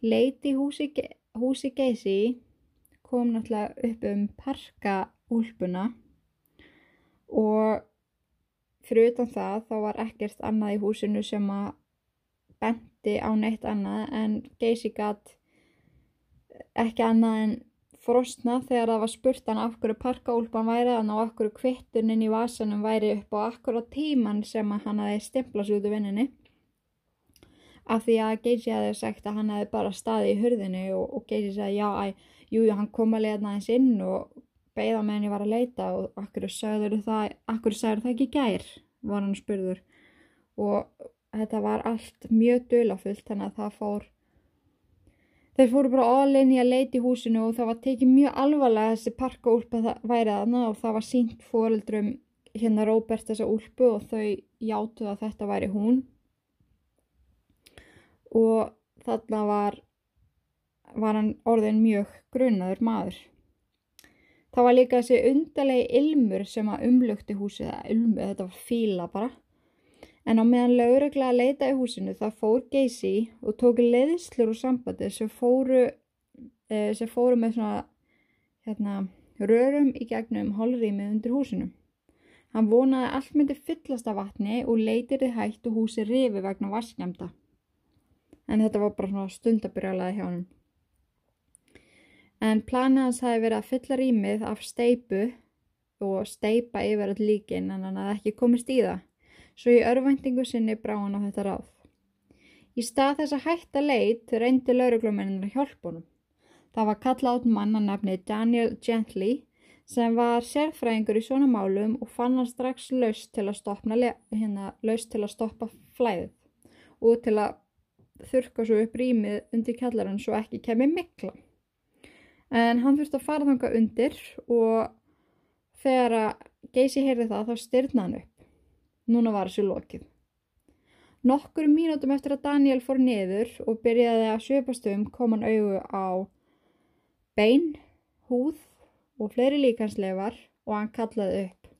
Leiti húsi, húsi Geysi kom náttúrulega upp um parkaúlpuna og fyrir utan það þá var ekkert annað í húsinu sem að benti á neitt annað en Geysi gatt ekki annað en frostna þegar það var spurt hann af hverju parkaúlpan væri þannig og af hverju kvittuninn í vasanum væri upp á akkurat tíman sem hann hafi stimplast út úr vinninni af því að Geysi hefði sagt að hann hefði bara staði í hurðinu og, og Geysi sagði já, æ, jú, hann kom að leita aðeins inn og beigða með henni var að leita og akkur sagður það, akkur sagður það ekki gær? var hann spurður. Og þetta var allt mjög dölafullt þannig að það fór þeir fóru bara all-in í að leiti húsinu og það var tekið mjög alvarlega þessi parka úlpa værið aðna og það var sínt fóreldrum hérna Róbert þessa úlpu og þau játuð að þetta væri hún. Og þarna var var hann orðin mjög grunnaður maður. Það var líka þessi undalegi ilmur sem að umlugti húsið, þetta var fíla bara En á meðan laurugla að leita í húsinu það fór Geysi og tók leiðslur úr sambandi sem fóru, eh, sem fóru með svona hérna, rörum í gegnum holrýmið undir húsinu. Hann vonaði allt myndi fyllast af vatni og leitir þið hægt og húsi rifi vegna vaskjamda. En þetta var bara svona stundabyrjalaði hjá hann. En planið hans hafi verið að fylla rýmið af steipu og steipa yfir all líkin en hann hafði ekki komist í það svo í örvæntingu sinni brá hann á þetta ráð. Í stað þess að hætta leit reyndi lauruglumennir honum. Það var kallað át manna nefni Daniel Gently sem var sérfræðingur í svona málum og fann hann strax laust til hérna, laust til að stoppa flæðið og til að þurka svo upp rýmið undir kjallarinn svo ekki kemur mikla. En hann þurfti að fara þanga undir og þegar að Geysi heyrði það þá styrna hann upp. Núna var þessu lokið. Nokkur mínútum eftir að Daniel fór niður og byrjaði að svipast um kom hann auðu á bein, húð og fleiri líkansleifar og hann kallaði upp.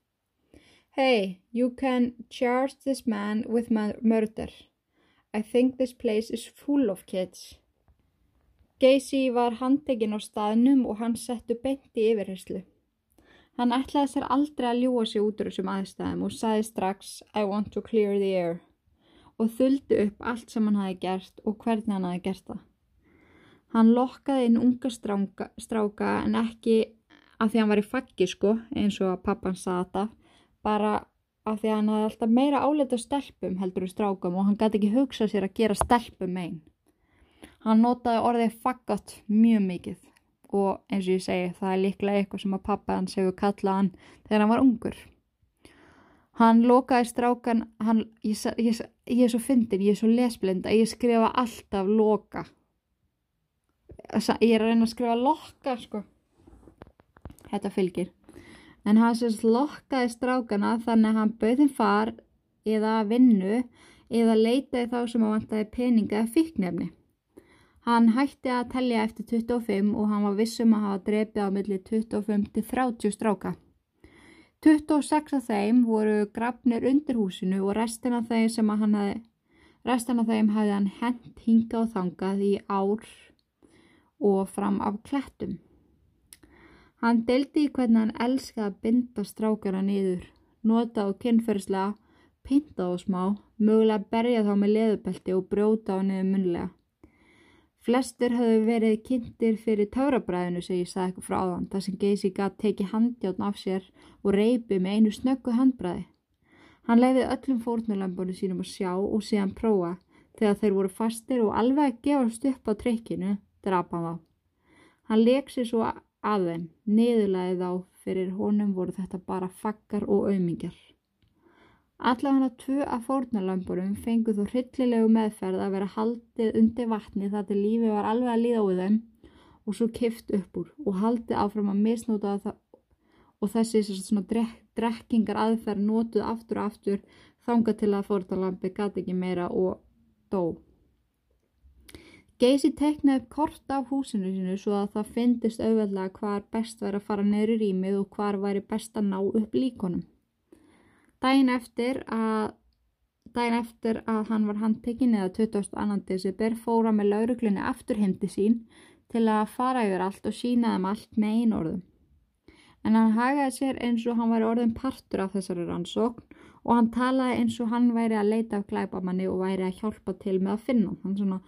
Hey, you can charge this man with murder. I think this place is full of kids. Gacy var handekinn á staðnum og hann settu beint í yfirherslu. Hann ætlaði sér aldrei að ljúa sig út úr þessum aðstæðum og sagði strax I want to clear the air og þuldi upp allt sem hann hafi gert og hvernig hann hafi gert það. Hann lokkaði inn unga stráka, stráka en ekki af því hann var í faggi sko eins og að pappan saði þetta bara af því hann hafi alltaf meira áleita stelpum heldur í strákum og hann gæti ekki hugsað sér að gera stelpum einn. Hann notaði orðið faggat mjög mikið og eins og ég segi það er líklega eitthvað sem að pappa hans hefur kallað hann þegar hann var ungur. Hann lokaði strákan hann, ég, ég, ég er svo fyndin, ég er svo lesblind að ég skrifa alltaf loka. Ég er að reyna að skrifa lokka sko. Þetta fylgir. En hann sérst lokkaði strákana þannig að hann bauð þeim far eða vinnu eða leitaði þá sem að vantaði peninga eða fíknefni hann hætti að tellja eftir 25 og hann var vissum að hafa drefið á milli 25 til 30 stráka 26 af þeim voru grafnir undir húsinu og restin af þeim sem hann hafði restin af þeim hafði hann hent hinga og þangað í ár og fram af klettum. Hann deldi í hvernig hann elskaði að binda strákara niður, nota á kynferðslega, pinta á smá, mögulega berja þá með leðubelti og brjóta á niður munlega. Flestir hafðu verið kynntir fyrir taurabræðinu sem ég sagði eitthvað frá áðan, þar sem Geysi gæti tekið handjátn af sér og reypi með einu snöggu handbræði. Hann leiði öllum fórnulambunum sínum að sjá og síðan prófa þegar þeir voru fastir og alveg að gefast upp á trekkinu drapa hann þá. Hann leik sér svo að þeim, niðurlæði þá fyrir honum voru þetta bara fakkar og auðmingjar. Allavega tvö af fórnarlamburum fengu þó hryllilegu meðferð að vera haldið undir vatni þar til lífi var alveg að líða úr þeim og svo kift upp úr og haldið áfram að misnóta það og þessi svona drek, drekkingar aðferð nótuð aftur og aftur þanga til að fórnarlambi gati ekki meira og dó. Geysi teknaði upp kort af húsinu sinu svo að það fyndist auðveldlega hvar best væri að fara neyru rýmið og hvar væri best að ná upp líkonum. Dæin eftir að, dæin eftir að hann var handtekinn eða 22. desibir fóra með lauruglunni aftur heimdi sín til að fara yfir allt og sína þeim allt með einn orðum. En hann hagaði sér eins og hann væri orðin partur af þessari rannsókn og hann talaði eins og hann væri að leita af glæbamanni og væri að hjálpa til með að finna hann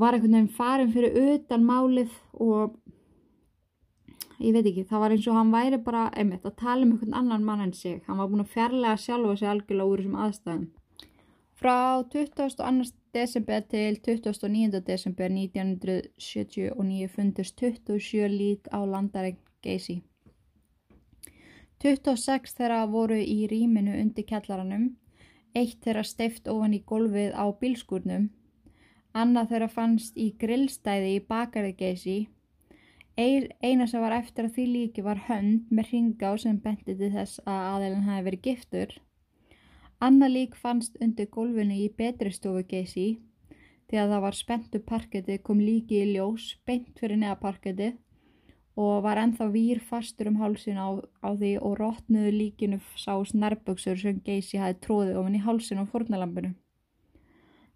var einhvern veginn farin fyrir utan málið og ég veit ekki, það var eins og hann væri bara einmitt að tala um einhvern annan mann en sig hann var búin að fjarlæga sjálfa sig algjörlega úr þessum aðstæðum Frá 22. desember til 29. desember 1979 fundist 27 lík á landaregn Geysi 26 þeirra voru í rýminu undir kjallaranum eitt þeirra steift ofan í golfið á bílskurnum Annað þeirra fannst í grillstæði í bakarðegeysi. Eina sem var eftir að því líki var hönd með ringá sem benti til þess að aðeilin hafi verið giftur. Annað lík fannst undir gólfinu í betri stofu geysi. Þegar það var spentu parketti kom líki í ljós beint fyrir neða parketti og var enþá vír fastur um hálsin á, á því og rótnuðu líkinu sást nærböksur sem geysi hafi tróðið ofin í hálsin á fornalampinu.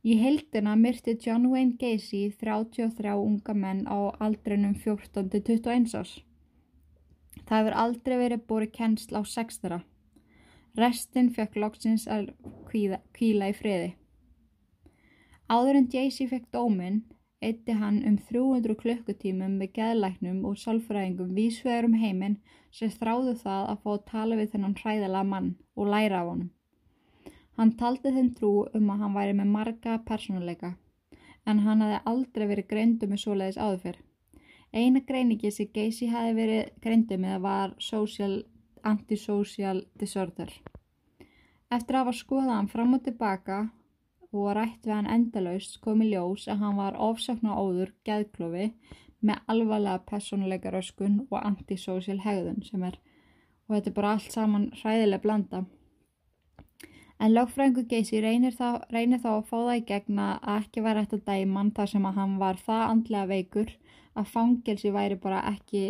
Í heildina myrti John Wayne Gacy 33 unga menn á aldrinum 14-21 árs. Það hefur aldrei verið búið kennsl á sextara. Restin fekk loksins að kvíða, kvíla í friði. Áður en Gacy fekk dóminn, eitti hann um 300 klukkutímum með geðlæknum og sálfræðingum vísvegar um heiminn sem þráðu það að fá að tala við þennan hræðala mann og læra af honum. Hann taldi þeim trú um að hann væri með marga persónuleika, en hann hafði aldrei verið greindu með svoleiðis áður fyrr. Eina greiningi sem Geysi hafi verið greindu með var social, antisocial disorder. Eftir að hafa skoðað hann fram og tilbaka og rætt við hann endalaust komi ljós að hann var ofsakna óður geðklofi með alvarlega persónuleika röskun og antisocial hegðun sem er, og þetta er bara allt saman hræðilega blanda. En lögfræðingu Geysi reynir þá, að fá það í gegna að ekki væri eftir dæman þar sem að hann var það andlega veikur að fangelsi væri bara ekki,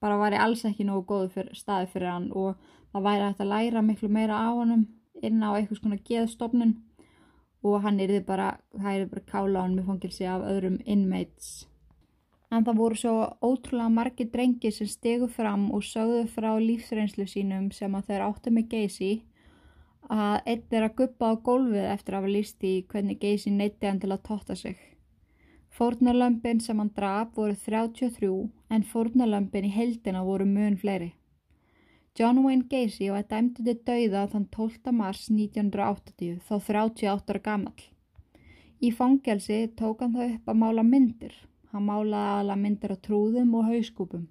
bara væri alls ekki nógu góð fyr, staði fyrir hann og það væri eftir að læra miklu meira á hann inn á eitthvað svona geðstofnun og hann er bara, það er bara kála hann með fangelsi af öðrum inmates. En það voru svo ótrúlega margi drengi sem stegu fram og sögðu frá lífsreynslu sínum sem að þeir áttu með Geysi að einn er að guppa á gólfið eftir að hafa líst í hvernig Geysi neytti hann til að totta sig. Fórnarlömpin sem hann draf voru 33 en fórnarlömpin í heldina voru mun fleiri. John Wayne Gacy var dæmtið til dauða þann 12. mars 1980 þá 38 ára gammal. Í fangelsi tók hann það upp að mála myndir. Hann málaði aðla myndir á trúðum og hauskúpum.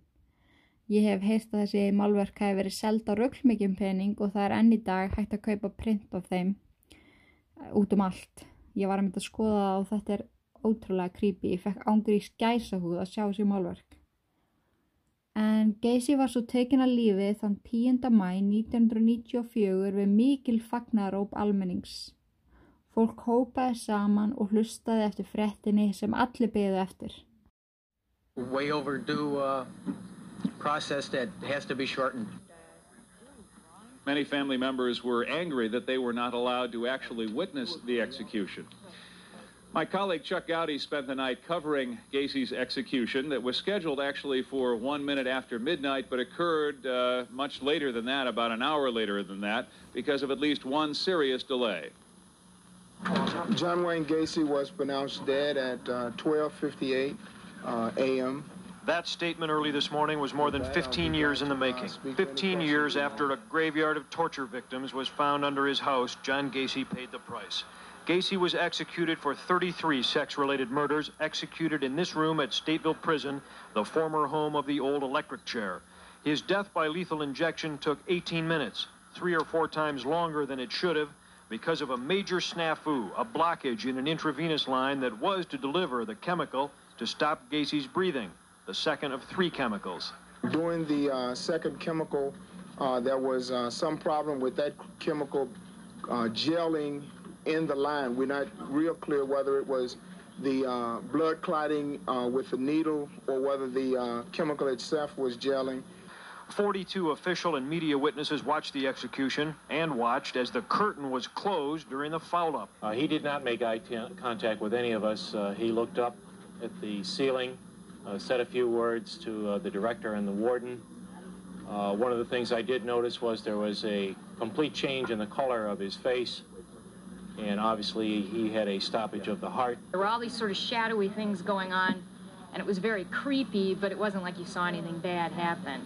Ég hef heist að þessi málverk hafi verið seld á röglmikjum pening og það er enn í dag hægt að kaupa print af þeim uh, út um allt. Ég var að mynda að skoða það og þetta er ótrúlega creepy. Ég fekk ángur í skæsahúð að sjá þessi málverk. En Gacy var svo tekin að lífi þann 10. mæ 1994 við mikil fagnaróp almennings. Fólk hópaði saman og hlustaði eftir frettinni sem allir beigðu eftir. way overdue uh, process that has to be shortened. Many family members were angry that they were not allowed to actually witness the execution. My colleague Chuck Gowdy spent the night covering Gacy's execution that was scheduled actually for one minute after midnight, but occurred uh, much later than that, about an hour later than that, because of at least one serious delay. John Wayne Gacy was pronounced dead at uh, 12:58 uh, a.m. That statement early this morning was more than 15 years in the making. 15 years after a graveyard of torture victims was found under his house, John Gacy paid the price. Gacy was executed for 33 sex-related murders, executed in this room at Stateville Prison, the former home of the old electric chair. His death by lethal injection took 18 minutes, three or four times longer than it should have, because of a major snafu, a blockage in an intravenous line that was to deliver the chemical to stop Gacy's breathing, the second of three chemicals. During the uh, second chemical, uh, there was uh, some problem with that chemical uh, gelling in the line. We're not real clear whether it was the uh, blood clotting uh, with the needle or whether the uh, chemical itself was gelling. 42 official and media witnesses watched the execution and watched as the curtain was closed during the foul up. Uh, he did not make eye t- contact with any of us. Uh, he looked up at the ceiling, said a few words to uh, the director and the warden. Uh, one of the things I did notice was there was a complete change in the color of his face, and obviously he had a stoppage of the heart. There were all these sort of shadowy things going on, and it was very creepy, but it wasn't like you saw anything bad happen.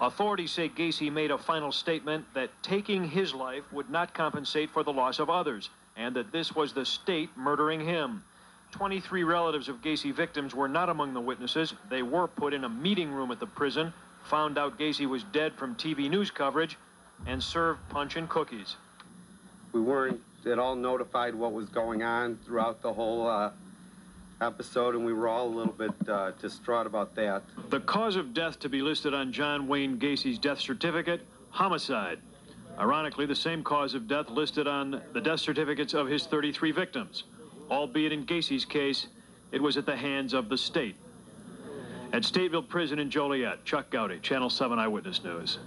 Authorities say Gacy made a final statement that taking his life would not compensate for the loss of others, and that this was the state murdering him. 23 relatives of Gacy victims were not among the witnesses. They were put in a meeting room at the prison, found out Gacy was dead from TV news coverage, and served punch and cookies. We weren't at all notified what was going on throughout the whole uh, episode, and we were all a little bit uh, distraught about that. The cause of death to be listed on John Wayne Gacy's death certificate homicide. Ironically, the same cause of death listed on the death certificates of his 33 victims. Albeit in Gacy's case, it was at the hands of the state. At Stateville Prison in Joliet, Chuck Gowdy, Channel 7 Eyewitness News.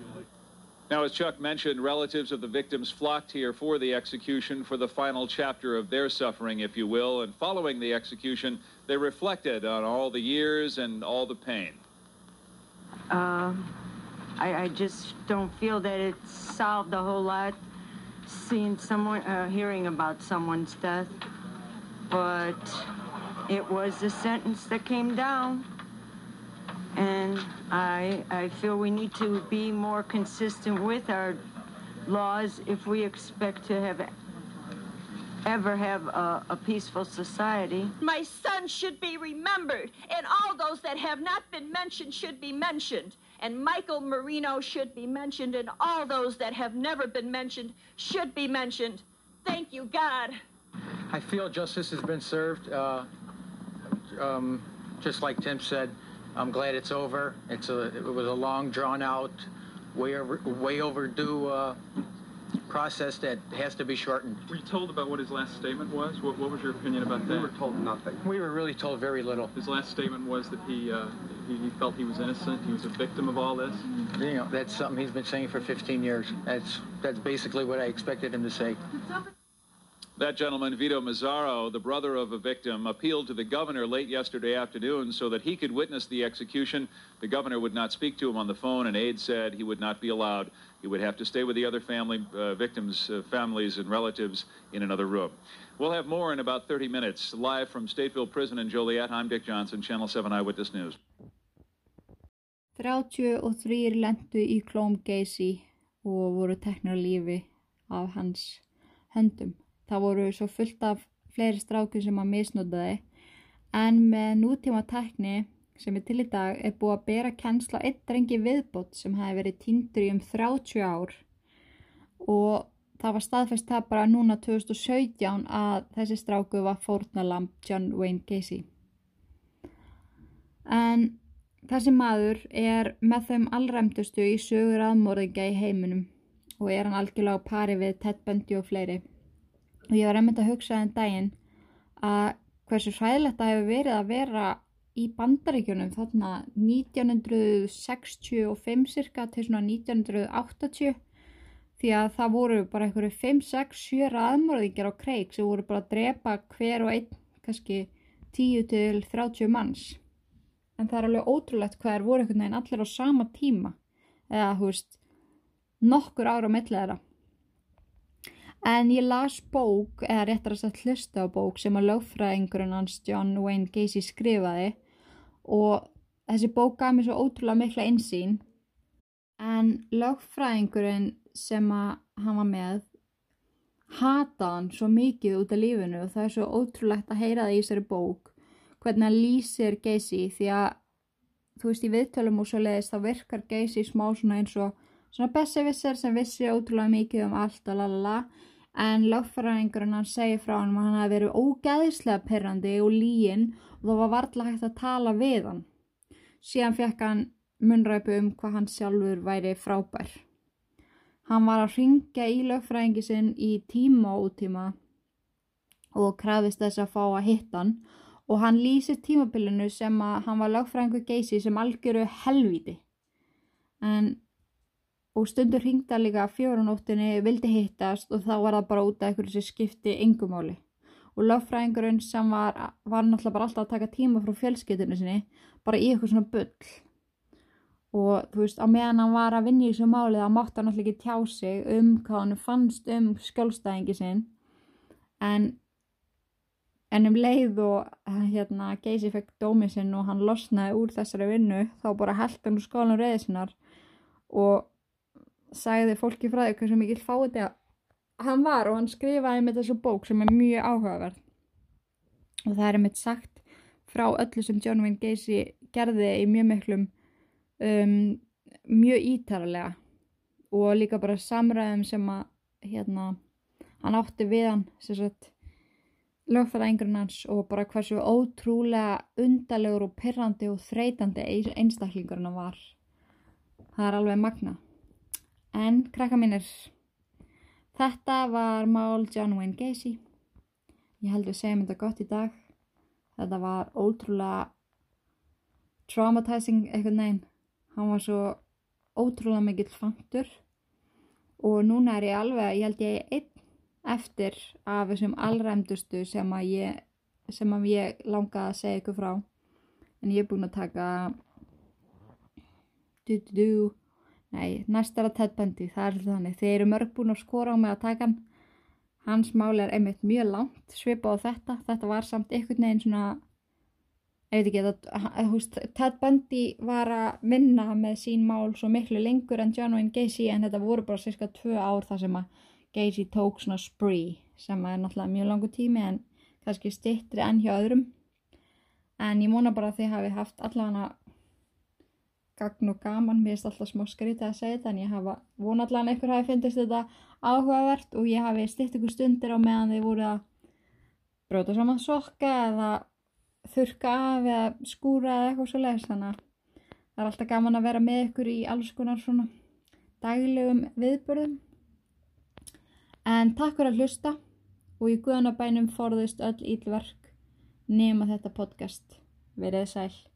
Now, as Chuck mentioned, relatives of the victims flocked here for the execution for the final chapter of their suffering, if you will. And following the execution, they reflected on all the years and all the pain. Um, I, I just don't feel that it solved a whole lot seeing someone, uh, hearing about someone's death. But it was the sentence that came down. And I, I feel we need to be more consistent with our laws if we expect to have ever have a, a peaceful society. My son should be remembered, and all those that have not been mentioned should be mentioned. And Michael Marino should be mentioned, and all those that have never been mentioned should be mentioned. Thank you, God. I feel justice has been served. Uh, um, just like Tim said, I'm glad it's over. It's a, it was a long, drawn out, way over, way overdue uh, process that has to be shortened. Were you told about what his last statement was? What, what was your opinion about that? We were told nothing. We were really told very little. His last statement was that he, uh, he he felt he was innocent. He was a victim of all this. You know, that's something he's been saying for 15 years. That's that's basically what I expected him to say. That gentleman, Vito Mazzaro, the brother of a victim, appealed to the governor late yesterday afternoon so that he could witness the execution. The governor would not speak to him on the phone, and aides said he would not be allowed. He would have to stay with the other family uh, victims' uh, families and relatives in another room. We'll have more in about 30 minutes. Live from Stateville Prison in Joliet, I'm Dick Johnson, Channel 7 Eyewitness News. 33 lendu í klóm Gacy og voru teknar lífi af hans höndum. Það voru svo fullt af fleiri strákum sem að misnótaði en með nútíma tekni sem er til í dag er búið að bera kennsla eitt drengi viðbót sem hefði verið týndur í um 30 ár og það var staðfest það bara núna 2017 að þessi stráku var fórnalamb John Wayne Gacy. En þessi maður er með þeim allræmdustu í sögur aðmórðinga í heiminum og er hann algjörlega á pari við Ted Bundy og fleiri. Og ég var einmitt að hugsa en daginn að hversu hræðilegt það hefur verið að vera í bandaríkjunum þarna 1965 cirka til svona 1980 því að það voru bara einhverju 5, 6, 7 raðmörðingar á kreik sem voru bara að drepa hver og einn kannski 10 til 30 manns. En það er alveg ótrúlegt hvað er voru einhvern veginn allir á sama tíma. Eða hú veist nokkur ára á millið þeirra En ég las bók, eða réttar að setja hlusta á bók sem að lögfræðingurinn hans John Wayne Gacy skrifaði. Og þessi bók gaf mér svo ótrúlega mikla einsýn en lögfræðingurinn sem að hann var með hataði hann svo mikið út af lífinu. Og það er svo ótrúlegt að heyra það í þessari bók hvernig hann lýsir Gacy. Því að þú veist í viðtölum og svo leiðist þá virkar Gacy smá svona eins og svona besservisser sem vissi ótrúlega mikið um allt og lalala en lögfræðingurinn hann segi frá hann að hann hafi verið ógæðislega perrandi og líin og það var varðlega hægt að tala við hann. Síðan fekk hann munræpu um hvað hann sjálfur væri frábær. Hann var að ringja í lögfræðingi sinn í tíma og útíma og krafist þess að fá að hitta hann og hann lýsir tímabilinu sem að hann var lögfræðingu geysi sem algjöru helviti. En og stundur hringda líka fjórunóttinni vildi hittast og þá var það bara út af einhverju sem skipti yngumáli og lögfræðingurinn sem var, var náttúrulega bara alltaf að taka tíma frá fjölskyldinu sinni bara í eitthvað svona bull. Og þú veist á meðan hann var að vinna í þessu máli þá mátti hann náttúrulega ekki tjá sig um hvað hann fannst um skjólstæðingi sinn. En en um leið og hérna Geysi fekk dómið sinn og hann losnaði úr þessari vinnu þá bara held hann úr skólanum reyðið sinnar og sagði fólki frá því hversu mikil fáið þetta hann var og hann skrifaði með þessu bók sem er mjög áhugaverð. Og það er mitt sagt frá öllu sem John Wayne Gacy gerði í mjög miklum um, mjög ítarlega og líka bara samræðum sem að hérna, hann átti við hann lögfæraðingurinn hans og bara hversu ótrúlega undalegur og pirrandi og þreytandi einstaklingurinn hann var. Það er alveg magna En krakka mínir, þetta var mál John Wayne Gacy. Ég held við segjum þetta gott í dag. Þetta var ótrúlega traumatizing eitthvað neinn. Hann var svo ótrúlega mikill fantur og núna er ég alveg, ég held ég einn eftir af þessum allræmdustu sem að ég, sem að ég langaði að segja ykkur frá. En ég er búin að taka du-du-du Nei, næst er að Ted Bundy, það er þannig. Þeir eru mörg búin að skora á mig að taka hann. Hans mál er einmitt mjög langt, svipa á þetta. Þetta var samt einhvern veginn svona, ég veit ekki, það, húst, Ted Bundy var að vinna með sín mál svo miklu lengur en John Wayne Gacy en þetta voru bara cirka tvö ár þar sem að Gacy tók svona spree sem er náttúrulega mjög langu tími en kannski stittri enn hjá öðrum. En ég móna bara að þið hafi haft allavega gagn og gaman, mér finnst alltaf smá skrítið að segja þetta en ég hafa vonallan einhver hafi fyndist þetta áhugavert og ég hafi stitt ykkur stundir á meðan þið voru að bróta saman sokka eða þurka af eða skúra eða eitthvað svo leiðis þannig að það er alltaf gaman að vera með ykkur í alls konar svona daglegum viðbörðum en takk fyrir að hlusta og í guðanabænum forðist öll ílverk nema þetta podcast. Verið sæl